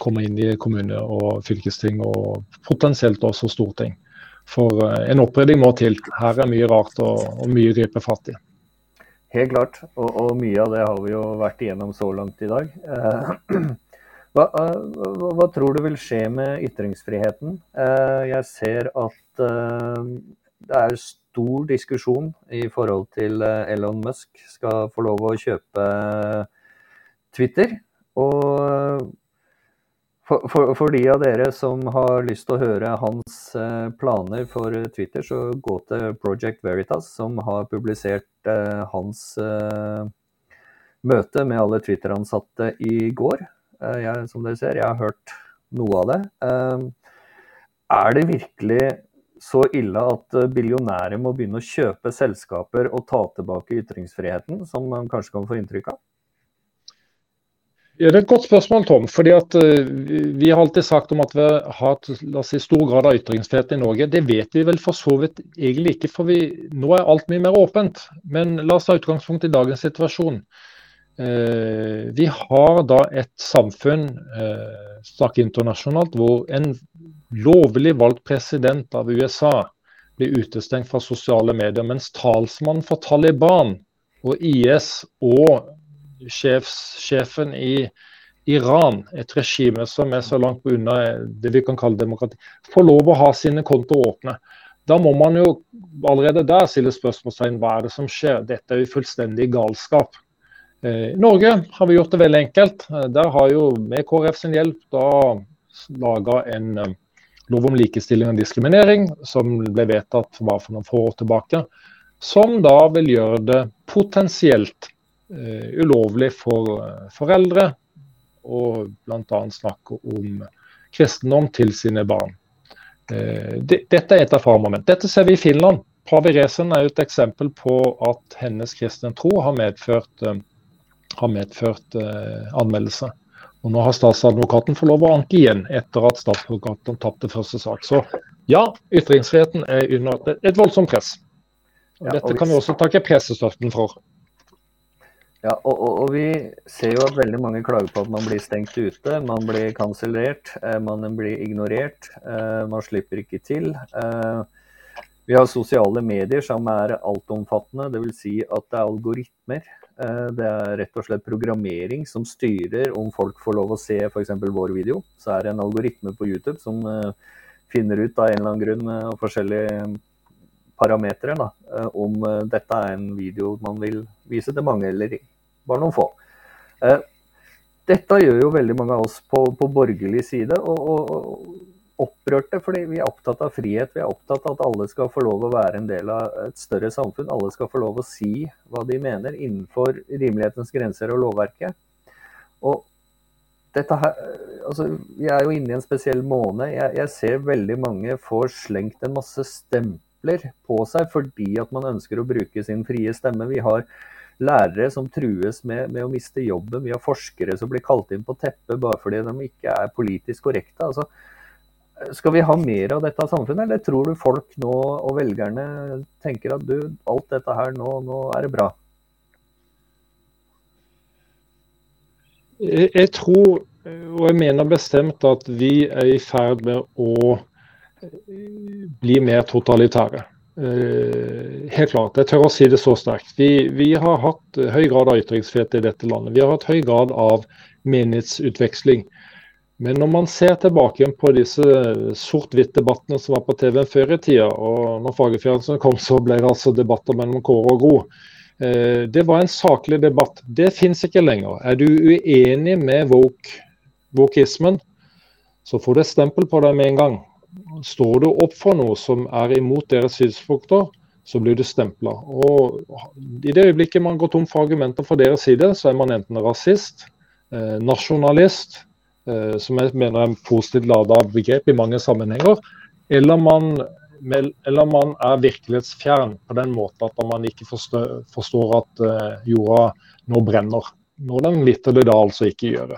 komme inn i kommune og fylkesting, og potensielt også storting. For eh, en opprydding må til. Her er mye rart og, og mye gripe fatt i. Helt klart, og, og, mye av det har vi jo vært igjennom så langt i dag. Eh, hva, eh, hva, hva, tror du vil skje med ytringsfriheten? Jeg ser at det er stor diskusjon i forhold til Elon Musk skal få lov å kjøpe Twitter. Og for, for, for, de av dere som har lyst til å høre hans eh, planer for Twitter, så gå til Project Veritas, som har publisert eh, hans eh, møte med alle Twitter-ansatte i går. Eh, jeg, som dere ser, jeg har hørt noe av det. Eh, er det virkelig så ille at eh, billionærer må begynne å kjøpe selskaper og ta tilbake ytringsfriheten, som man kanskje kan få inntrykk av? Ja, Det er et godt spørsmål, Tom. fordi at uh, Vi har alltid sagt om at vi har la oss si, stor grad av ytringsfrihet i Norge. Det vet vi vel for så vidt egentlig ikke, for vi, nå er alt mye mer åpent. Men la oss ta utgangspunkt i dagens situasjon. Uh, vi har da et samfunn uh, snakke internasjonalt, hvor en lovlig valgt president av USA blir utestengt fra sosiale medier, mens talsmannen for Taliban og IS og sjefssjefen i Iran, et regime som er så langt unna det vi kan kalle demokrati, får lov å ha sine kontoer åpne. Da må man jo allerede der stille spørsmålstegn hva er det som skjer. Dette er jo fullstendig galskap. Eh, I Norge har vi gjort det veldig enkelt. Eh, der har jo med KrF sin hjelp da laga en eh, lov om likestilling og diskriminering, som ble vedtatt bare for noen få år tilbake. Som da vil gjøre det potensielt Eh, ulovlig for eh, foreldre å bl.a. snakke om kristendom til sine barn. Eh, dette er et erfaringsmoment. Dette ser vi i Finland. Pavi Resen er et eksempel på at hennes kristne tro har medført, har medført anmeldelse. Og Nå har statsadvokaten fått lov å anke igjen etter at statsadvokaten tapte første sak. Så ja, ytringsfriheten er under et voldsomt press. Og dette kan vi også takke pressestøtten for. Ja, og, og, og, vi ser jo at veldig mange klager på at man blir stengt ute. Man blir kansellert, eh, man blir ignorert, eh, man slipper ikke til. Eh, Vi har sosiale medier som er altomfattende. Dvs. Si at det er algoritmer. Det er rett og slett programmering som styrer om folk får lov å se f.eks. vår video. Så er det en algoritme på YouTube som finner ut av en eller annen grunn og forskjellige parametere om dette er en video man vil vise til mange eller bare noen få. Dette gjør jo veldig mange av oss på, på borgerlig side. og, og opprørte fordi vi er opptatt av frihet. Vi er opptatt av at alle skal få lov å være en del av et større samfunn. Alle skal få lov å si hva de mener innenfor rimelighetens grenser og lovverket. Og dette her, altså, Vi er jo inne i en spesiell måned. Jeg, jeg ser veldig mange får slengt en masse stempler på seg fordi at man ønsker å bruke sin frie stemme. Vi har lærere som trues med, med, å miste jobben. Vi har forskere som blir kalt inn på teppet bare fordi de ikke er politisk korrekte. altså skal vi ha mer av dette samfunnet, eller tror du folk nå og velgerne tenker at du, alt dette her, nå, nå er det bra? Jeg, jeg, tror, og jeg mener bestemt, at vi er i ferd med å bli mer totalitære. Uh, helt klart, jeg tør å si det så sterkt. Vi, vi, har hatt høy grad av ytringsfrihet i dette landet. Vi har hatt høy grad av menighetsutveksling. Men når man ser tilbake på disse sort-hvitt-debattene som var på TV før i tida, og når Fagerfjernsen kom, så ble det altså debatter mellom Kåre og Gro. Eh, det var en saklig debatt. Det fins ikke lenger. Er du uenig med woke, wokeismen, så får du et stempel på deg med en gang. Står du opp for noe som er imot deres synspunkter, så blir du stempla. I det øyeblikket man går tom for argumenter fra deres side, så er man enten rasist, eh, nasjonalist, Eh, som jeg mener er en positivt lada begrep i mange sammenhenger, eller man, eller man, er virkelighetsfjern på den måten at man ikke forstår, forstår at eh, jorda nå brenner. Når den vitterlig da altså ikke gjør.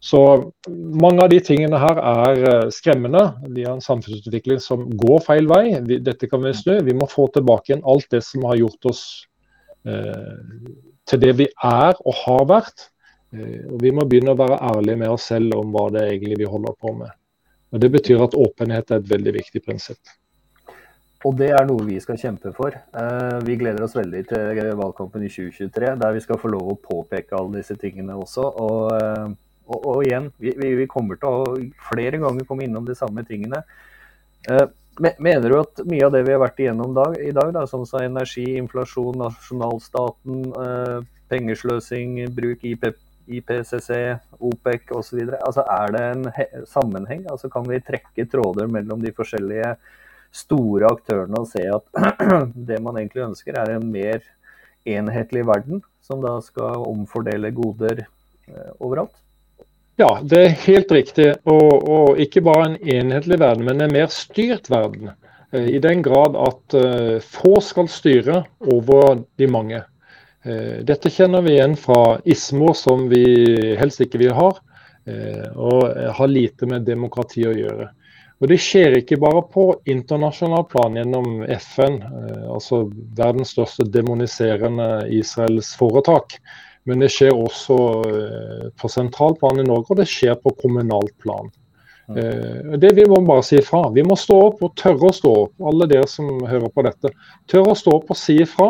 Så mange av de tingene her er uh, skremmende. Vi har en samfunnsutvikling som går feil vei. Dette kan vi snu. Vi må få tilbake igjen alt det som har gjort oss eh, til det vi er og har vært. Eh, og Vi må begynne å være ærlige med oss selv om hva det er egentlig vi holder på med. Og Det betyr at åpenhet er et veldig viktig prinsipp. Og det er noe vi skal kjempe for. Eh, vi gleder oss veldig til valgkampen i 2023, der vi skal få lov å påpeke alle disse tingene også. Og, eh, og, og igjen, vi, vi, kommer til å flere ganger komme innom de samme tingene. Mener du at mye av det vi har vært igjennom dag, i dag, da, sånn som energi, inflasjon, nasjonalstaten, pengesløsing, bruk IP, IPCC, OPEC osv. Altså, er det en sammenheng? Altså, kan vi trekke tråder mellom de forskjellige store aktørene og se at det man egentlig ønsker, er en mer enhetlig verden, som da skal omfordele goder eh, overalt? Ja, det er helt riktig. Og, og, ikke bare en enhetlig verden, men en mer styrt verden. Eh, I den grad at uh, få skal styre over de mange. Eh, dette kjenner vi igjen fra ISMO, som vi helst ikke vil ha, eh, og har lite med demokrati å gjøre. Og Det skjer ikke bare på internasjonal plan gjennom FN, eh, altså verdens største demoniserende Israels foretak. Men det skjer også på sentralplan i Norge, og det skjer på kommunalt plan. Det Vi må bare si ifra. Vi må stå opp og tørre å stå opp, alle dere som hører på dette. Tørre å stå opp og si ifra.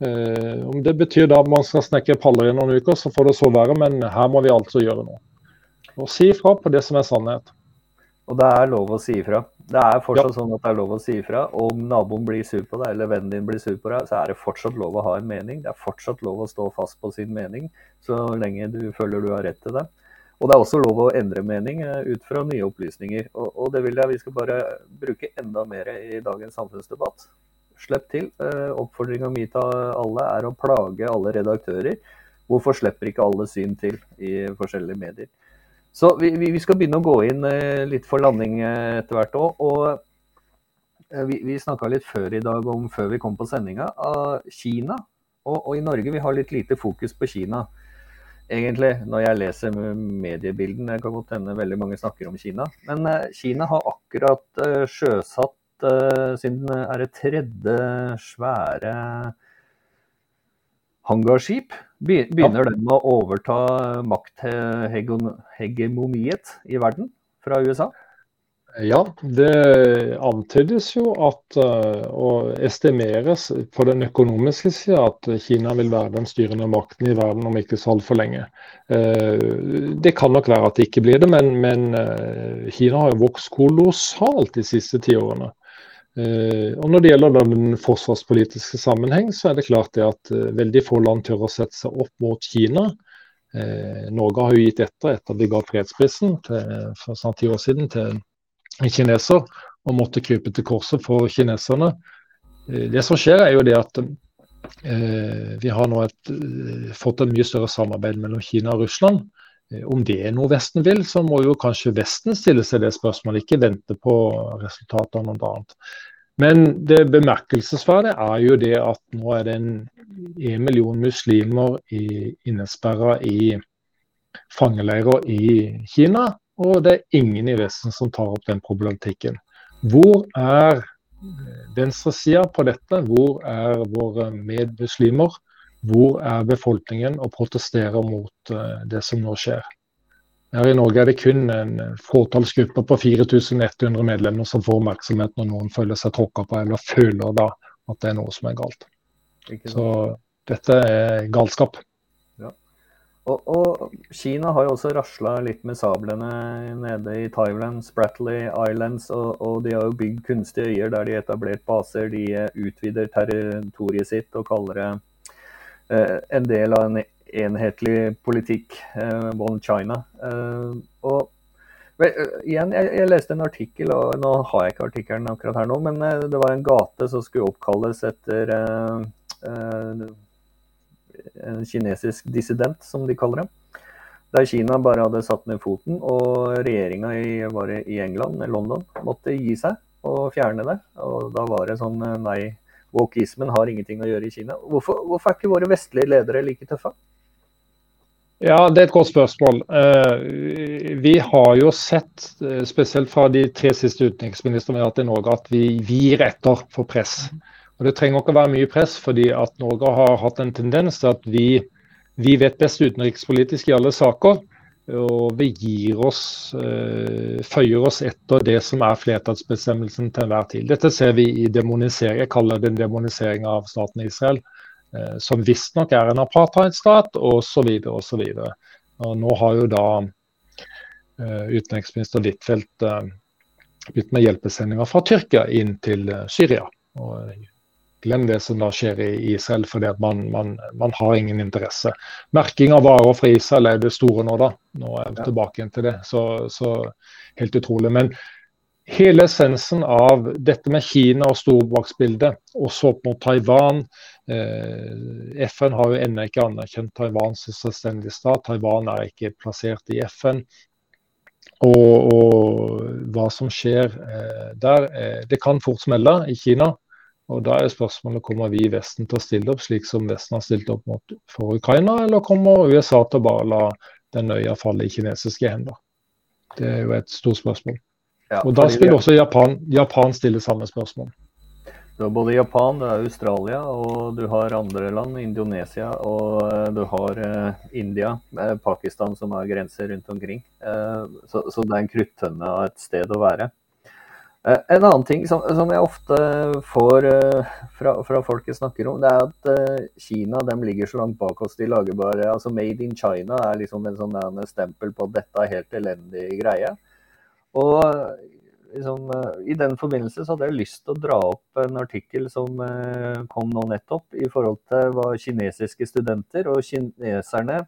Eh, om det betyr da at man skal snekre paller i noen uker, så får det så være, men her må vi altså gjøre noe. Og si ifra på det som er sannhet. Og det er lov å si ifra. Det er fortsatt ja. sånn at det er lov å si ifra. Om naboen blir sur på deg, eller vennen din blir sur på deg, så er det fortsatt lov å ha en mening. Det er fortsatt lov å stå fast på sin mening, så lenge du føler du har rett til det. Og det er også lov å endre mening eh, ut fra nye opplysninger. Og, og det vil jeg vi skal bare bruke enda mer i dagens samfunnsdebatt. Slipp til. Eh, Oppfordringa mi til alle er å plage alle redaktører. Hvorfor slipper ikke alle syn til i forskjellige medier? Så vi, vi skal begynne å gå inn eh, litt for landing eh, etter hvert òg. Og vi, vi snakka litt før i dag om, før vi kom på sendinga, av Kina. Og, og, i Norge vi har litt lite fokus på Kina. Egentlig, når jeg leser mediebilden. Det kan godt hende veldig mange snakker om Kina. Men Kina har akkurat sjøsatt sin er det tredje svære hangarskip. Begynner ja. den med å overta makthegemoniet i verden fra USA? Ja, det antydes jo at og estimeres på den økonomiske sida at Kina vil være den styrende makten i verden om ikke så altfor lenge. Det kan nok være at det ikke blir det, men, men Kina har jo vokst kolossalt de siste ti årene. Og Når det gjelder den forsvarspolitiske sammenheng, så er det klart det at veldig få land tør å sette seg opp mot Kina. Norge har jo gitt etter etter vi ga fredsprisen til, for snart ti år siden til kineser og måtte krype til korset for kineserne. Det som skjer er jo det at eh, vi har nå et, fått et mye større samarbeid mellom Kina og Russland. Om det er noe Vesten vil, så må jo kanskje Vesten stille seg det spørsmålet, ikke vente på resultatet av noe annet. Men det bemerkelsesverdige er jo det at nå er det en, en million muslimer innesperra i fangeleirer i Kina. Og det er ingen i Vesten som tar opp den problematikken. Hvor er venstresida på dette? Hvor er våre medmuslimer? Hvor er befolkningen og protesterer mot uh, det som nå skjer? Her i Norge er det kun en fåtallsgruppe på 4100 medlemmer som får oppmerksomhet når noen føler seg tråkka på, eller føler da at det er noe som er galt. Så dette er galskap. Og, og, Kina har jo også rasla litt med sablene nede i Thailand, Spratly Islands. Og, og, de har jo bygd kunstige øyer der de har etablert baser. De utvider territoriet sitt og kaller det eh, en del av en enhetlig politikk, eh, One China. Eh, og eh, igjen, jeg, jeg, leste en artikkel, og nå har jeg ikke artikkelen akkurat her nå, men eh, det var en gate som skulle oppkalles etter eh, en kinesisk dissident, som de kaller det. Der Kina bare hadde satt ned foten, og regjeringa i, i England, London, måtte gi seg og fjerne det. Og da var det sånn eh, nei, wokismen har ingenting å gjøre i Kina. Hvorfor, hvorfor er ikke våre vestlige ledere like tøffe? Ja, Det er et godt spørsmål. Eh, vi har jo sett, eh, spesielt fra de tre siste utenriksministrene vi har hatt i Norge, at vi gir etter for press. Og Det trenger ikke å være mye press, fordi at Norge har hatt en tendens til at vi, vi vet best utenrikspolitisk i alle saker. Og vi gir oss, øh, føyer oss etter det som er flertallsbestemmelsen til enhver tid. Dette ser vi i demonisering, jeg kaller det en demonisering av staten Israel. Øh, som visstnok er en apartheidstat, osv. osv. Nå har jo da øh, utenriksminister Huitfeldt begynt med hjelpesendinger fra Tyrkia inn til Syria. Og glem det som da skjer i Israel, fordi at man, man, man, har ingen interesse. Merking av varer fra Israel er det store nå, da. Nå er vi tilbake igjen til det. Så, så helt utrolig. Men hele essensen av dette med Kina og stormaktsbildet, også opp mot Taiwan eh, FN har jo ennå ikke anerkjent Taiwan som selvstendig stat. Taiwan er ikke plassert i FN. Og, og hva som skjer eh, der, eh, det kan fort smelle i Kina. Og Da er spørsmålet kommer vi i Vesten til å stille opp slik som Vesten har stilt opp mot for Ukraina, eller kommer USA til å bare la den øya falle i kinesiske hender? Det er jo et stort spørsmål. Ja, og Da spiller også Japan, Japan stille samme spørsmål. Du har både Japan, du har Australia og du har andre land, Indonesia og eh, du har uh, India, uh, Pakistan som har grenser rundt omkring. Så, så, det er en kruttønne av et sted å være. Eh, en annen ting som, som jeg ofte får uh, fra, fra, folk jeg snakker om, det er at uh, Kina de ligger så langt bak oss. De lager bare altså Made in China er liksom en sånn stempel på at dette er helt elendig greie. Og liksom, uh, I den forbindelse så hadde jeg lyst til å dra opp en artikkel som kom nå nettopp, i forhold til hva kinesiske studenter og kineserne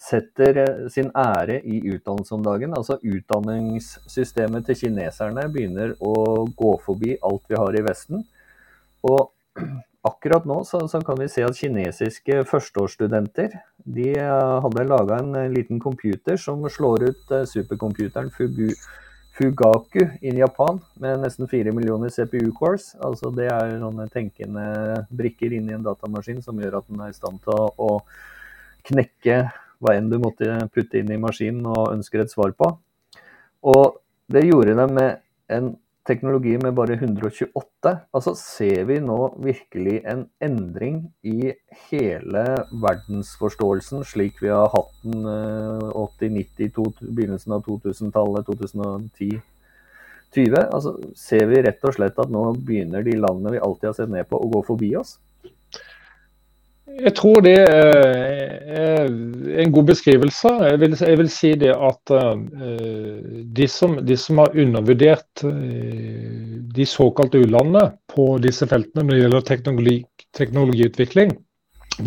setter eh, sin ære i utdannelse om dagen. Altså utdanningssystemet til kineserne begynner å gå forbi alt vi har i Vesten. Og akkurat nå så, så kan vi se at kinesiske førsteårsstudenter de eh, hadde laga en eh, liten computer som slår ut supercomputeren Fugu, Fugaku i Japan med nesten 4 millioner CPU-cores. Altså det er noen tenkende brikker inn i en datamaskin som gjør at den er i stand til å knekke hva enn du måtte putte inn i maskinen og ønsker et svar på. Og det gjorde de med en teknologi med bare 128. Altså ser vi nå virkelig en endring i hele verdensforståelsen slik vi har hatt den 80-90, eh, begynnelsen av 2000-tallet, 2010. 20? Altså, ser vi rett og slett at nå begynner de landene vi alltid har sett ned på, å gå forbi oss? Jeg tror det er en god beskrivelse. Jeg vil, jeg vil si det at de som, de som, har undervurdert de såkalte u-landene på disse feltene når det gjelder teknologi, teknologiutvikling,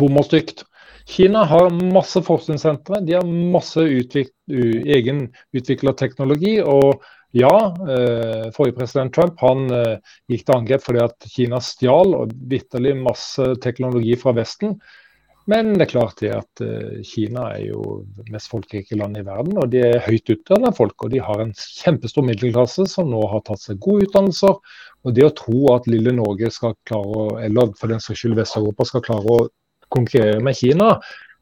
bommer stygt. Kina har masse forskningssentre, de har masse utvik egenutvikla teknologi. og ja, eh, forrige president Trump han eh, gikk til angrep fordi at Kina stjal og vitterlig masse teknologi fra Vesten. Men det er klart det at eh, Kina er jo mest folkerike land i verden. Og de er høyt utdannet folk. Og de har en kjempestor middelklasse som nå har tatt seg gode utdannelser. Og det å tro at lille Norge skal klare, å, eller for den saks skyld Vest-Europa skal klare å konkurrere med Kina,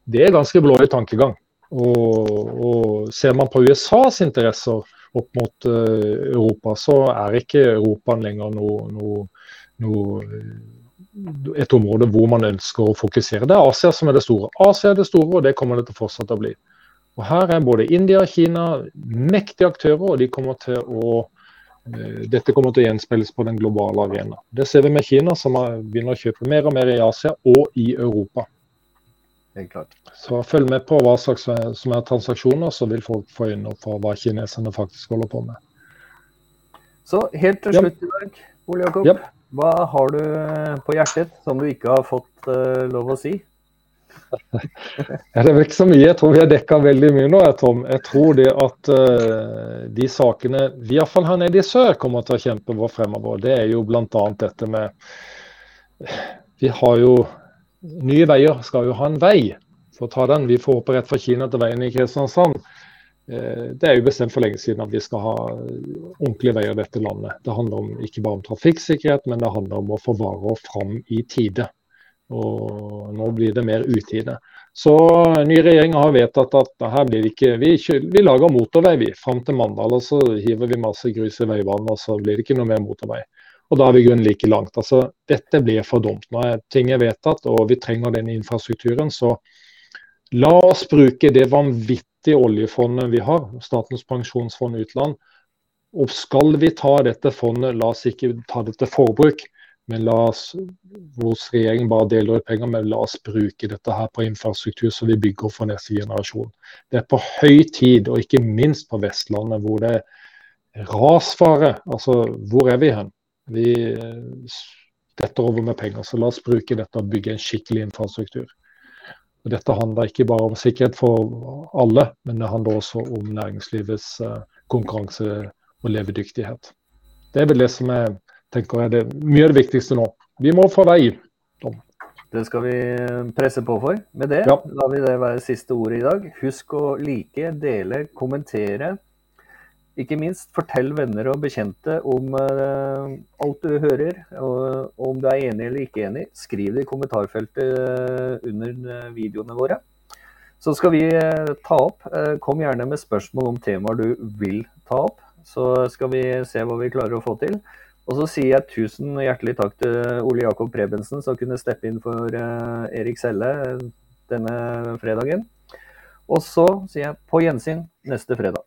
det er ganske blålig tankegang. Og, og, ser man på USAs interesser opp mot uh, Europa, så er ikke Europa lenger noe, noe, noe, et område hvor man ønsker å fokusere. Det er Asia som er det store. Asia er det store, og det kommer det til å fortsette å bli. Og Her er både India og Kina mektige aktører, og de kommer til å uh, dette kommer til å gjenspeiles på den globale arena. Det ser vi med Kina, som begynner å kjøpe mer og mer i Asia og i Europa. Helt klart. Så følg med på hva slags som er transaksjoner, så vil folk få øynene opp for hva kineserne faktisk holder på med. Så helt til slutt i dag, Ole Jakob. Yep. Hva har du på hjertet som du ikke har fått uh, lov å si? ja, det er vel ikke så mye. Jeg tror vi har dekka veldig mye nå, Tom. Jeg tror det at uh, de sakene vi iallfall her nede i sør kommer til å kjempe for fremover, det er jo bl.a. dette med Vi har jo Nye Veier skal jo ha en vei. For å ta den, Vi får håpe rett fra Kina til veien i Kristiansand. Eh, det er jo bestemt for lenge siden at vi skal ha ordentlige veier i dette landet. Det handler om, ikke bare om trafikksikkerhet, men det handler om å få varer fram i tide. Og nå blir det mer utide. Så nye regjeringer har vedtatt at her blir det ikke Vi, vi lager motorvei vi, fram til Mandal, og så hiver vi masse grus i veibanen, og så blir det ikke noe mer motorvei. Og da er vi grunn like langt. Altså, dette blir for dumt. Nå er ting er vedtatt, og vi trenger den infrastrukturen. Så la oss bruke det vanvittige oljefondet vi har, Statens pensjonsfond utland. Og skal vi ta dette fondet, la oss ikke ta det til forbruk, men la oss, hos regjeringen bare deler ut penger, men la oss bruke dette her på infrastruktur som vi bygger for neste generasjon. Det er på høy tid, og ikke minst på Vestlandet, hvor det er rasfare. Altså, hvor er vi hen? Vi detter over med penger, så la oss bruke dette og bygge en skikkelig infrastruktur. Og dette handler ikke bare om sikkerhet for alle, men det handler også om næringslivets eh, konkurranse og levedyktighet. Det er vel det som jeg tenker er det, mye av det viktigste nå. Vi må få vei. Tom. Det skal vi presse på for. Med det ja. lar vi det være siste ordet i dag. Husk å like, dele, kommentere ikke minst, fortell venner og bekjente om uh, alt du hører. Og, og om du er enig eller ikke enig, skriv det i kommentarfeltet uh, under uh, videoene våre. Så skal vi ta opp. Kom gjerne med spørsmål om temaer du vil ta opp. Så skal vi se hva vi klarer å få til. Og så sier jeg tusen hjertelig takk til Ole Jakob Prebensen som kunne steppe inn for Erik Selle denne fredagen. Og så sier jeg på gjensyn neste fredag.